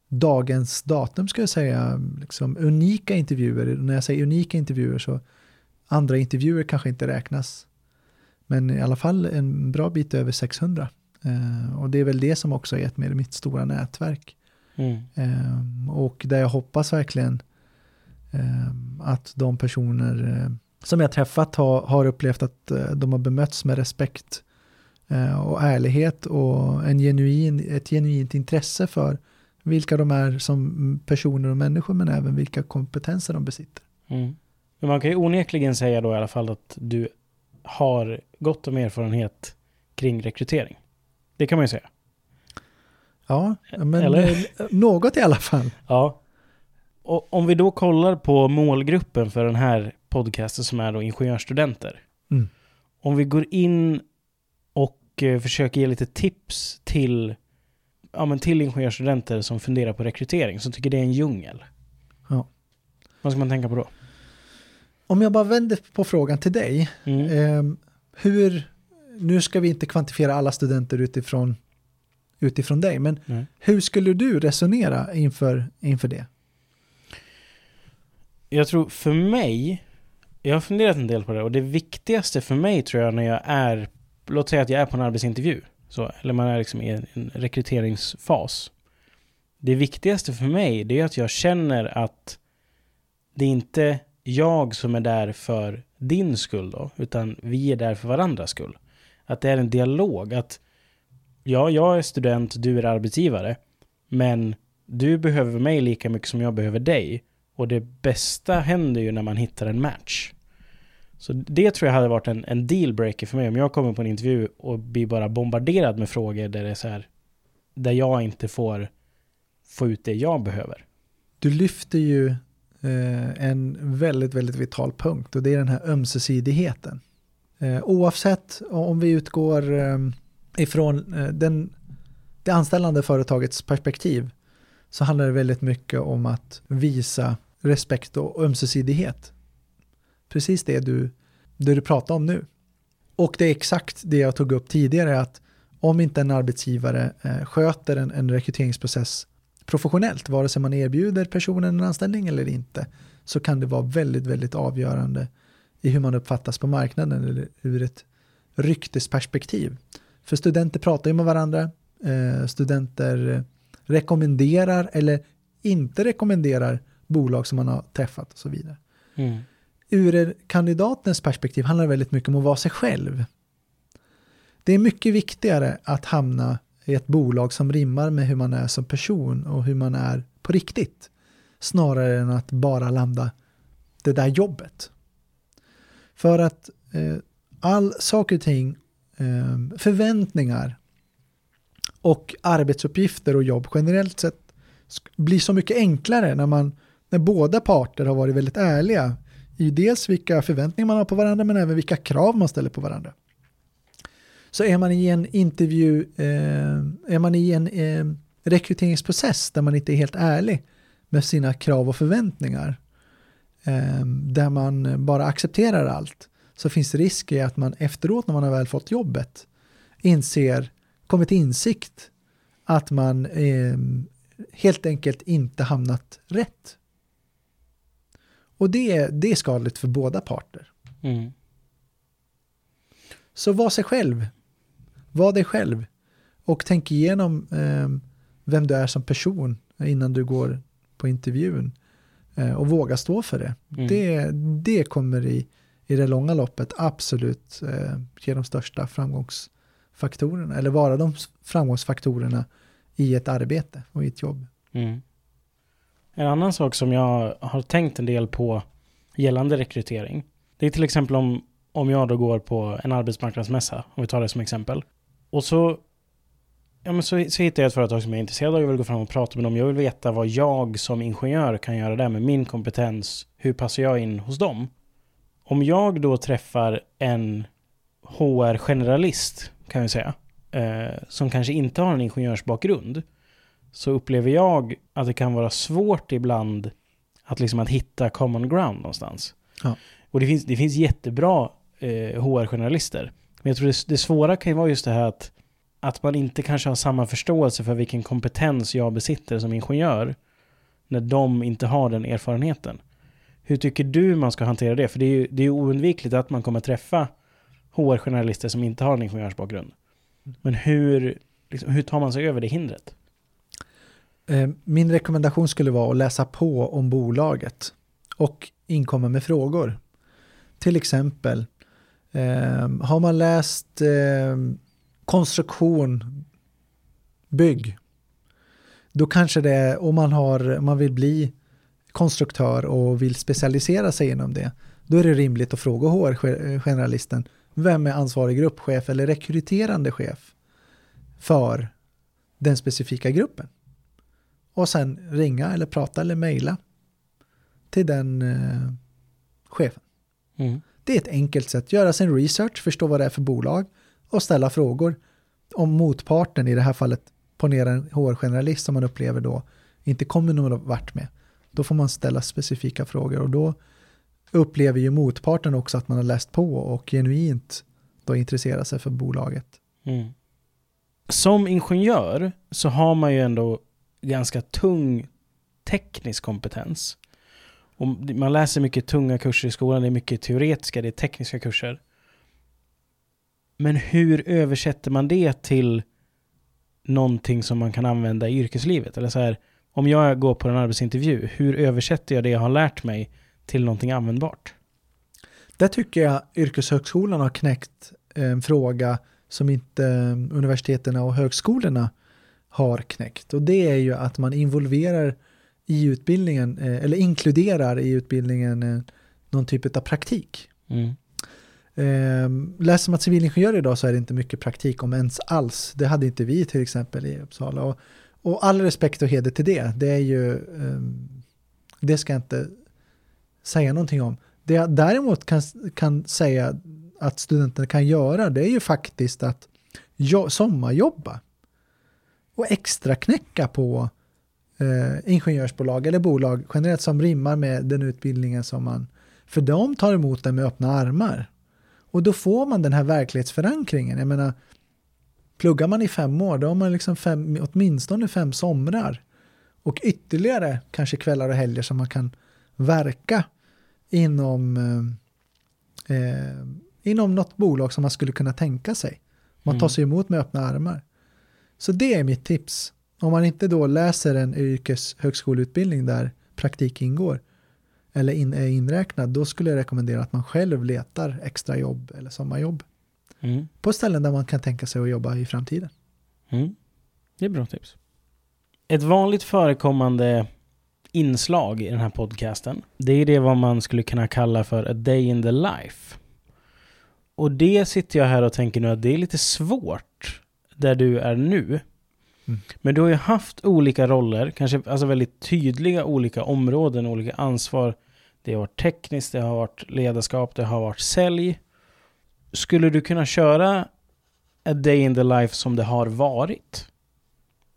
dagens datum ska jag säga liksom unika intervjuer. När jag säger unika intervjuer så andra intervjuer kanske inte räknas. Men i alla fall en bra bit över 600. Eh, och det är väl det som också har gett mig mitt stora nätverk. Mm. Eh, och där jag hoppas verkligen eh, att de personer eh, som jag träffat har, har upplevt att eh, de har bemötts med respekt eh, och ärlighet och en genuin, ett genuint intresse för vilka de är som personer och människor men även vilka kompetenser de besitter. Mm. Men man kan ju onekligen säga då i alla fall att du har gott om erfarenhet kring rekrytering. Det kan man ju säga. Ja, men Eller? något i alla fall. Ja. Och om vi då kollar på målgruppen för den här podcasten som är då ingenjörsstudenter. Mm. Om vi går in och eh, försöker ge lite tips till, ja, men till ingenjörsstudenter som funderar på rekrytering, som tycker det är en djungel. Ja. Vad ska man tänka på då? Om jag bara vänder på frågan till dig. Mm. Eh, hur, nu ska vi inte kvantifiera alla studenter utifrån, utifrån dig, men mm. hur skulle du resonera inför, inför det? Jag tror för mig, jag har funderat en del på det och det viktigaste för mig tror jag när jag är, låt säga att jag är på en arbetsintervju, så, eller man är liksom i en rekryteringsfas. Det viktigaste för mig det är att jag känner att det inte jag som är där för din skull då, utan vi är där för varandras skull. Att det är en dialog, att ja, jag är student, du är arbetsgivare, men du behöver mig lika mycket som jag behöver dig. Och det bästa händer ju när man hittar en match. Så det tror jag hade varit en, en dealbreaker för mig om jag kommer på en intervju och blir bara bombarderad med frågor där det är så här, där jag inte får få ut det jag behöver. Du lyfter ju Eh, en väldigt, väldigt vital punkt och det är den här ömsesidigheten. Eh, oavsett om vi utgår, eh, ifrån eh, den, det anställande företagets perspektiv så handlar det väldigt mycket om att visa respekt och ömsesidighet. Precis det du, det du pratar om nu. Och det är exakt det jag tog upp tidigare, att om inte en arbetsgivare eh, sköter en, en rekryteringsprocess professionellt, vare sig man erbjuder personen en anställning eller inte, så kan det vara väldigt, väldigt avgörande i hur man uppfattas på marknaden eller ur ett ryktesperspektiv. För studenter pratar ju med varandra, eh, studenter rekommenderar eller inte rekommenderar bolag som man har träffat och så vidare. Mm. Ur kandidatens perspektiv handlar det väldigt mycket om att vara sig själv. Det är mycket viktigare att hamna i ett bolag som rimmar med hur man är som person och hur man är på riktigt. Snarare än att bara landa det där jobbet. För att eh, all saker och ting, eh, förväntningar och arbetsuppgifter och jobb generellt sett blir så mycket enklare när, man, när båda parter har varit väldigt ärliga i dels vilka förväntningar man har på varandra men även vilka krav man ställer på varandra. Så är man i en intervju, eh, är man i en eh, rekryteringsprocess där man inte är helt ärlig med sina krav och förväntningar, eh, där man bara accepterar allt, så finns det risk i att man efteråt när man har väl fått jobbet inser, kommer till insikt att man eh, helt enkelt inte hamnat rätt. Och det, det är skadligt för båda parter. Mm. Så var sig själv. Var dig själv. Och tänk igenom eh, vem du är som person innan du går på intervjun. Eh, och våga stå för det. Mm. Det, det kommer i, i det långa loppet absolut eh, ge de största framgångsfaktorerna. Eller vara de framgångsfaktorerna i ett arbete och i ett jobb. Mm. En annan sak som jag har tänkt en del på gällande rekrytering. Det är till exempel om, om jag då går på en arbetsmarknadsmässa, om vi tar det som exempel. Och så, ja men så, så hittar jag ett företag som jag är intresserad av, jag vill gå fram och prata med dem. Jag vill veta vad jag som ingenjör kan göra där med min kompetens. Hur passar jag in hos dem? Om jag då träffar en HR-generalist, kan vi säga, eh, som kanske inte har en ingenjörsbakgrund, så upplever jag att det kan vara svårt ibland att, liksom att hitta common ground någonstans. Ja. Och det finns, det finns jättebra eh, HR-journalister. Men jag tror det, det svåra kan ju vara just det här att, att man inte kanske har samma förståelse för vilken kompetens jag besitter som ingenjör när de inte har den erfarenheten. Hur tycker du man ska hantera det? För det är ju det är oundvikligt att man kommer träffa HR-journalister som inte har en ingenjörsbakgrund. Men hur, liksom, hur tar man sig över det hindret? Eh, min rekommendation skulle vara att läsa på om bolaget och inkomma med frågor. Till exempel, eh, har man läst eh, konstruktion, bygg, då kanske det är, om man, har, man vill bli konstruktör och vill specialisera sig inom det, då är det rimligt att fråga HR-generalisten, vem är ansvarig gruppchef eller rekryterande chef för den specifika gruppen? och sen ringa eller prata eller mejla till den eh, chefen. Mm. Det är ett enkelt sätt, göra sin research, förstå vad det är för bolag och ställa frågor om motparten, i det här fallet ponera en HR-generalist som man upplever då inte kommer någon vart med. Då får man ställa specifika frågor och då upplever ju motparten också att man har läst på och genuint då intresserar sig för bolaget. Mm. Som ingenjör så har man ju ändå ganska tung teknisk kompetens. Och man läser mycket tunga kurser i skolan, det är mycket teoretiska, det är tekniska kurser. Men hur översätter man det till någonting som man kan använda i yrkeslivet? Eller så här, om jag går på en arbetsintervju, hur översätter jag det jag har lärt mig till någonting användbart? Där tycker jag yrkeshögskolan har knäckt eh, en fråga som inte eh, universiteten och högskolorna har knäckt. Och det är ju att man involverar i utbildningen, eh, eller inkluderar i utbildningen eh, någon typ av praktik. Mm. Ehm, läser man civilingenjör idag så är det inte mycket praktik om ens alls. Det hade inte vi till exempel i Uppsala. Och, och all respekt och heder till det. Det är ju, ehm, det ska jag inte säga någonting om. Det jag däremot kan, kan säga att studenterna kan göra det är ju faktiskt att jo- sommarjobba och extra knäcka på eh, ingenjörsbolag eller bolag generellt som rimmar med den utbildningen som man, för de tar emot den med öppna armar. Och då får man den här verklighetsförankringen. Jag menar, pluggar man i fem år, då har man liksom fem, åtminstone fem somrar och ytterligare kanske kvällar och helger som man kan verka inom, eh, eh, inom något bolag som man skulle kunna tänka sig. Man tar Mm. sig emot med öppna armar. Så det är mitt tips. Om man inte då läser en yrkeshögskoleutbildning där praktik ingår eller in, är inräknad, då skulle jag rekommendera att man själv letar extra jobb eller sommarjobb Mm. på ställen där man kan tänka sig att jobba i framtiden. Mm. Det är bra tips. Ett vanligt förekommande inslag i den här podcasten, det är det vad man skulle kunna kalla för a day in the life. Och det sitter jag här och tänker nu att det är lite svårt där du är nu. Mm. Men du har ju haft olika roller, kanske alltså väldigt tydliga olika områden, olika ansvar. Det har varit tekniskt, det har varit ledarskap, det har varit sälj. Skulle du kunna köra a day in the life som det har varit?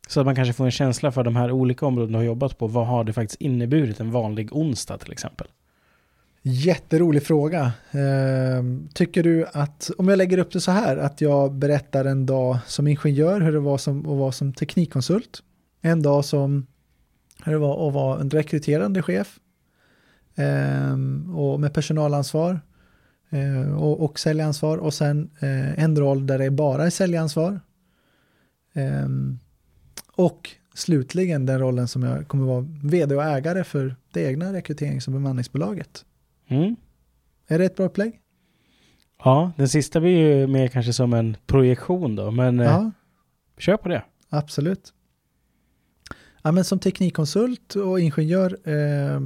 Så att man kanske får en känsla för de här olika områdena du har jobbat på. Vad har det faktiskt inneburit en vanlig onsdag till exempel? Jätterolig fråga. Eh, tycker du att, om jag lägger upp det så här, att jag berättar en dag som ingenjör hur det var som, att vara som teknikkonsult, en dag som hur det var att vara en rekryterande chef eh, och med personalansvar eh, och, och säljansvar och sen eh, en roll där det bara är säljansvar. Eh, och slutligen den rollen som jag kommer vara vd och ägare för det egna rekryterings och bemanningsbolaget. Mm. Är det ett bra upplägg? Ja, den sista blir ju mer kanske som en projektion då, men eh, Ja, kör på det. absolut. Ja, men som teknikkonsult och ingenjör eh,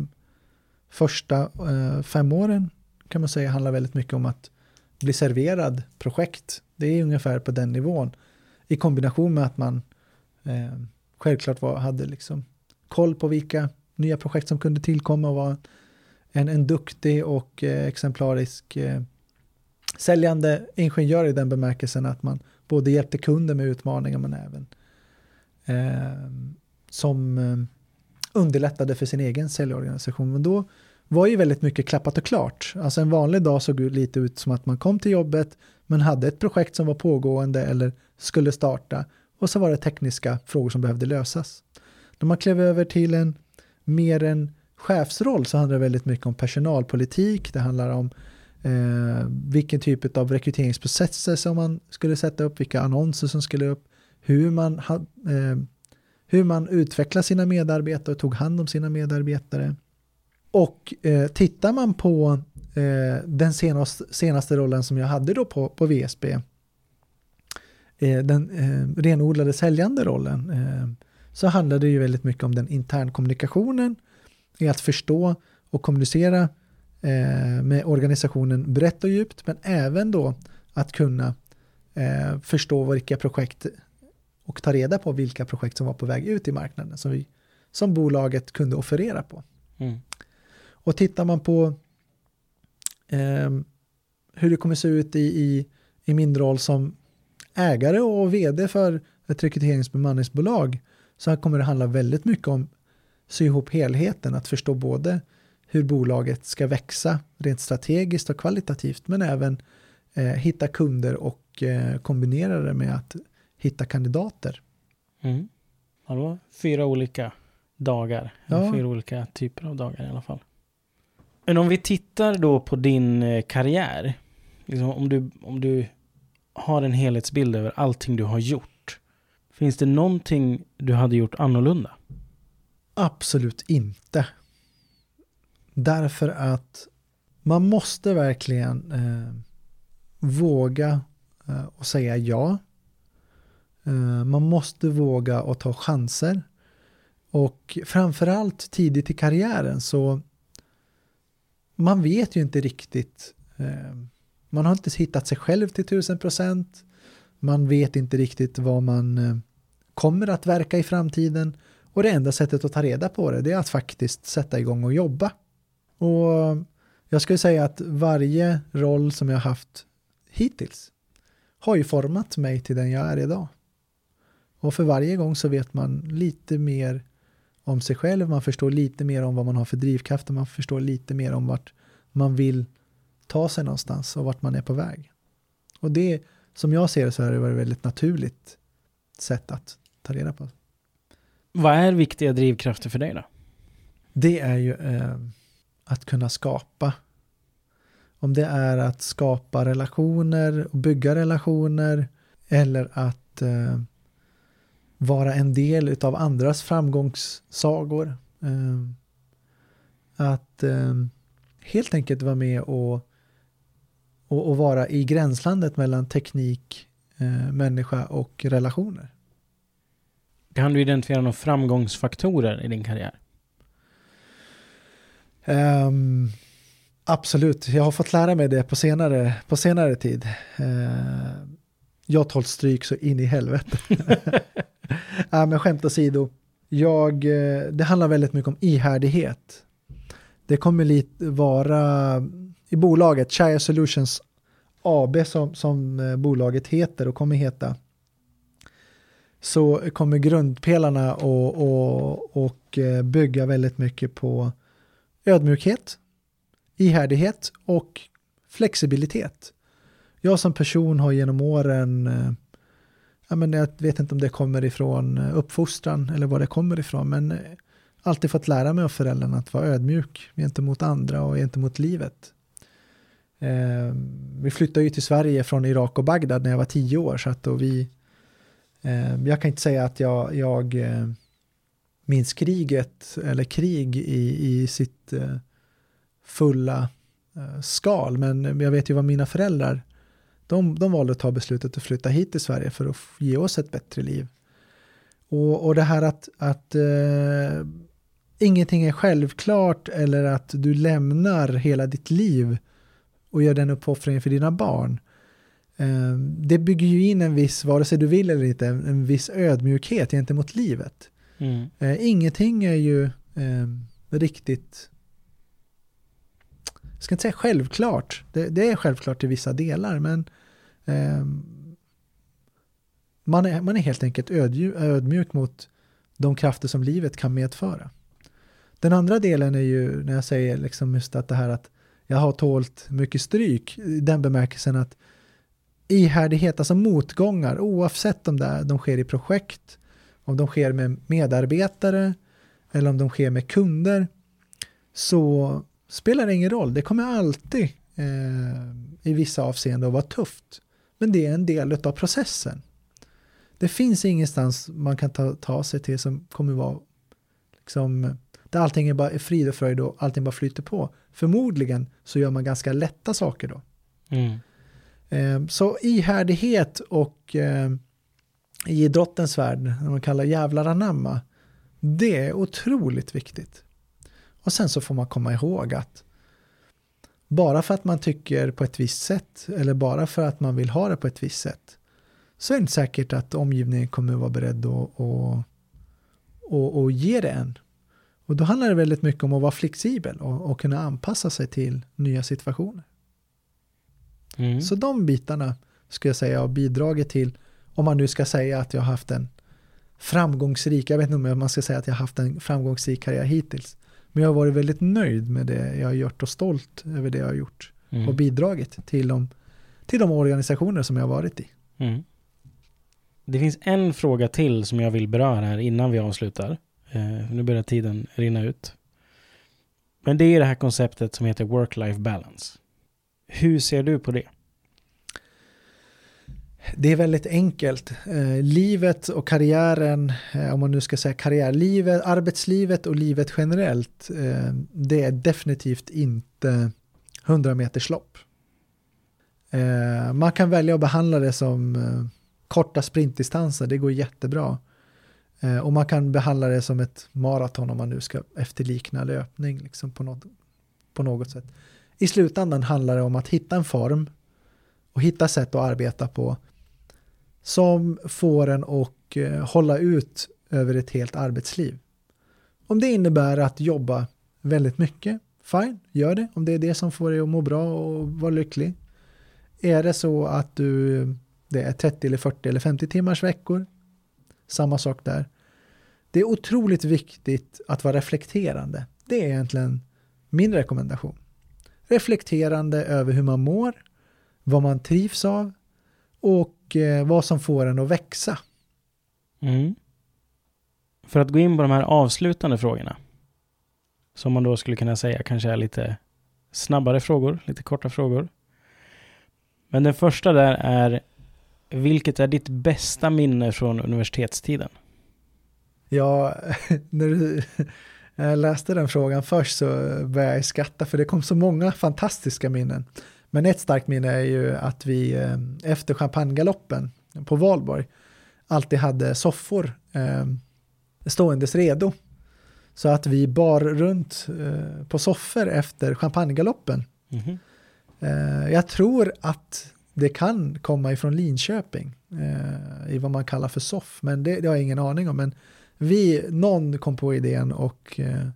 första eh, fem åren kan man säga handlar väldigt mycket om att bli serverad projekt. Det är ungefär på den nivån. I kombination med att man eh, självklart var, hade liksom koll på vilka nya projekt som kunde tillkomma och var en, en duktig och eh, exemplarisk eh, säljande ingenjör i den bemärkelsen att man både hjälpte kunder med utmaningar men även eh, som eh, underlättade för sin egen säljorganisation. Men då var ju väldigt mycket klappat och klart. Alltså en vanlig dag såg lite ut som att man kom till jobbet men hade ett projekt som var pågående eller skulle starta och så var det tekniska frågor som behövde lösas. När man klev över till en mer en chefsroll så handlar det väldigt mycket om personalpolitik, det handlar om eh, vilken typ av rekryteringsprocesser som man skulle sätta upp, vilka annonser som skulle upp, hur man, ha, eh, hur man utvecklar sina medarbetare och tog hand om sina medarbetare. Och eh, tittar man på eh, den senaste, senaste rollen som jag hade då på, på VSB, eh, den eh, renodlade säljande rollen, eh, så handlade det ju väldigt mycket om den internkommunikationen, i att förstå och kommunicera eh, med organisationen brett och djupt, men även då att kunna eh, förstå vilka projekt och ta reda på vilka projekt som var på väg ut i marknaden som, vi, som bolaget kunde offerera på. Mm. Och tittar man på eh, hur det kommer se ut i, i, i min roll som ägare och vd för ett rekryteringsbemanningsbolag så här kommer det handla väldigt mycket om sy ihop helheten, att förstå både hur bolaget ska växa rent strategiskt och kvalitativt men även eh, hitta kunder och eh, kombinera det med att hitta kandidater. Mm. Var fyra olika dagar. Ja. Fyra olika typer av dagar i alla fall. Men om vi tittar då på din eh, karriär. Liksom om, du, om du har en helhetsbild över allting du har gjort. Finns det någonting du hade gjort annorlunda? Absolut inte. Därför att man måste verkligen eh, våga eh, och säga ja. Eh, man måste våga och ta chanser. Och framförallt tidigt i karriären så man vet ju inte riktigt. Eh, man har inte hittat sig själv till tusen procent. Man vet inte riktigt vad man eh, kommer att verka i framtiden. Och det enda sättet att ta reda på det, det är att faktiskt sätta igång och jobba. Och jag skulle säga att varje roll som jag haft hittills har ju format mig till den jag är idag. Och för varje gång så vet man lite mer om sig själv, man förstår lite mer om vad man har för drivkrafter, man förstår lite mer om vart man vill ta sig någonstans och vart man är på väg. Och det, som jag ser det så är det ett väldigt naturligt sätt att ta reda på. Vad är viktiga drivkrafter för dig då? Det är ju eh, att kunna skapa. Om det är att skapa relationer och bygga relationer eller att eh, vara en del av andras framgångssagor. Eh, att eh, helt enkelt vara med och, och, och, vara i gränslandet mellan teknik, eh, människa och relationer. Kan du identifiera några framgångsfaktorer i din karriär? Um, absolut, jag har fått lära mig det på senare, på senare tid. Uh, jag tålt stryk så in i helvete. ja, men skämt åsido, jag, eh, det handlar väldigt mycket om ihärdighet. Det kommer lite vara i bolaget, Shire Solutions AB som, som eh, bolaget heter och kommer heta så kommer grundpelarna och, och, och eh, bygga väldigt mycket på ödmjukhet, ihärdighet och flexibilitet. Jag som person har genom åren, eh, ja, men jag vet inte om det kommer ifrån eh, uppfostran eller var det kommer ifrån, men alltid fått lära mig av föräldrarna att vara ödmjuk gentemot andra och gentemot livet. vi flyttade ju till Sverige från Irak och Bagdad när jag var tio år, så att då vi Eh, jag kan inte säga att jag, jag eh, minns kriget eller krig i, i sitt eh, fulla skal, men jag vet ju vad mina föräldrar, de, de valde att ta beslutet att flytta hit till Sverige för att ge oss ett bättre liv. Och, och det här att, att eh, ingenting är självklart eller att du lämnar hela ditt liv och gör den uppoffringen för dina barn. Ehm, det bygger ju in en viss, vare sig du vill eller inte, en viss ödmjukhet gentemot livet. Mm. Eh, ingenting är ju eh, riktigt, jag ska inte säga självklart, det, det är självklart i vissa delar, men man, är, man är helt enkelt ödmjuk, ödmjuk mot de krafter som livet kan medföra. Den andra delen är ju när jag säger liksom just att det här att jag har tålt mycket stryk, i den bemärkelsen att ihärdighet, alltså motgångar, oavsett om det är, de sker i projekt, om de sker med medarbetare eller om de sker med kunder, så spelar det ingen roll. Det kommer alltid eh, i vissa avseenden att vara tufft. Men det är en del av processen. Det finns ingenstans man kan ta, ta sig till som kommer vara liksom, där allting är bara frid och fröjd och allting bara flyter på. Förmodligen så gör man ganska lätta saker då. Mm. Ehm, så ihärdighet och ehm, i idrottens värld, när man kallar jävlar anamma, det är otroligt viktigt. Och sen så får man komma ihåg att bara för att man tycker på ett visst sätt eller bara för att man vill ha det på ett visst sätt så är det inte säkert att omgivningen kommer att vara beredd att och, och, och ge det en. Och då handlar det väldigt mycket om att vara flexibel och, och kunna anpassa sig till nya situationer. Mm. Så de bitarna skulle jag säga har bidragit till, om man nu ska säga att jag har haft en framgångsrik, jag vet inte om man ska säga att jag har haft en framgångsrik karriär hittills, men jag har varit väldigt nöjd med det jag har gjort och stolt över det jag har gjort mm. och bidragit till de, till de organisationer som jag har varit i. Mm. Det finns en fråga till som jag vill beröra här innan vi avslutar. Eh, nu börjar tiden rinna ut. Men det är det här konceptet som heter work-life balance. Hur ser du på det? Det är väldigt enkelt. Eh, livet och karriären, eh, om man nu ska säga karriärlivet, arbetslivet och livet generellt, eh, det är definitivt inte 100 meters lopp. Eh, man kan välja att behandla det som eh, korta sprintdistanser, det går jättebra. Eh, och man kan behandla det som ett maraton om man nu ska efterlikna löpning liksom på, något, på något sätt i slutändan handlar det om att hitta en form och hitta sätt att arbeta på som får en att eh, hålla ut över ett helt arbetsliv. Om det innebär att jobba väldigt mycket, fine, gör det. Om det är det som får dig att må bra och vara lycklig. Är det så att du det är 30 eller 40 eller 50 timmars veckor. Samma sak där. Det är otroligt viktigt att vara reflekterande. Det är egentligen min rekommendation. Reflekterande över hur man mår, vad man trivs av och eh, vad som får en att växa. Mm. För att gå in på de här avslutande frågorna. Som man då skulle kunna säga kanske är lite snabbare frågor, lite korta frågor. Men den första där är vilket är ditt bästa minne från universitetstiden? Ja, när du jag läste den frågan först så började jag skratta för det kom så många fantastiska minnen. Men ett starkt minne är ju att vi eh, efter champagnegaloppen på Valborg alltid hade soffor eh, ståendes redo. Så att vi bar runt eh, på soffor efter champagnegaloppen. Mm -hmm. eh, jag tror att det kan komma ifrån Linköping eh, i vad man kallar för soff, men det, det, har jag ingen aning om. Men vi, någon kom på idén och eh,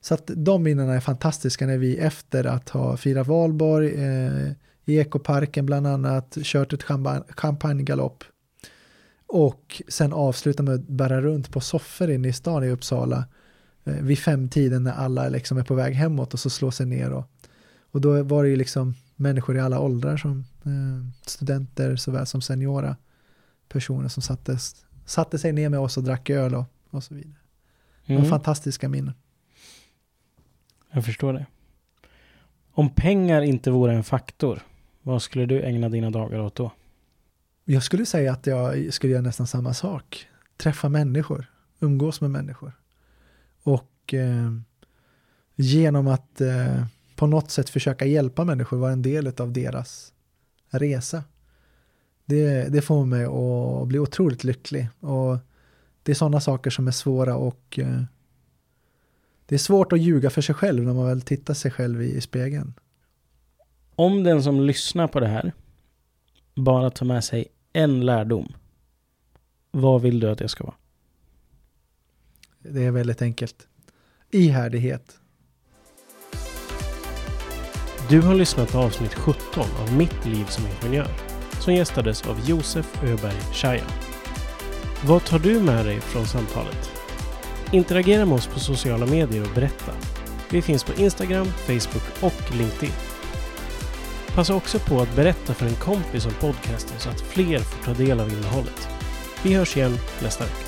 så att de minnena är fantastiska när vi efter att ha firat valborg eh, i ekoparken bland annat, kört ett champagnegalopp och sen avsluta med att bära runt på soffor inne i stan i Uppsala eh, vid femtiden när alla liksom är på väg hemåt och så slår sig ner och, och då var det ju liksom människor i alla åldrar som eh, studenter såväl som seniora personer som sattes, satte sig ner med oss och drack öl och, och så vidare. Mm. fantastiska minnen. Jag förstår det. Om pengar inte vore en faktor, vad skulle du ägna dina dagar åt då? Jag skulle säga att jag skulle göra nästan samma sak. Träffa människor, umgås med människor. Och eh, genom att eh, på något sätt försöka hjälpa människor vara en del av deras resa. Det, det får mig att bli otroligt lycklig. Och det är sådana saker som är svåra och eh, det är svårt att ljuga för sig själv när man väl tittar sig själv i, i spegeln. Om den som lyssnar på det här bara tar med sig en lärdom, vad vill du att det ska vara? Det är väldigt enkelt. Ihärdighet. Du har lyssnat på avsnitt 17 av Mitt liv som ingenjör som gästades av Josef Öberg Shayan. Vad tar du med dig från samtalet? Interagera med oss på sociala medier och berätta. Vi finns på Instagram, Facebook och LinkedIn. Passa också på att berätta för en kompis om podcasten så att fler får ta del av innehållet. Vi hörs igen nästa vecka.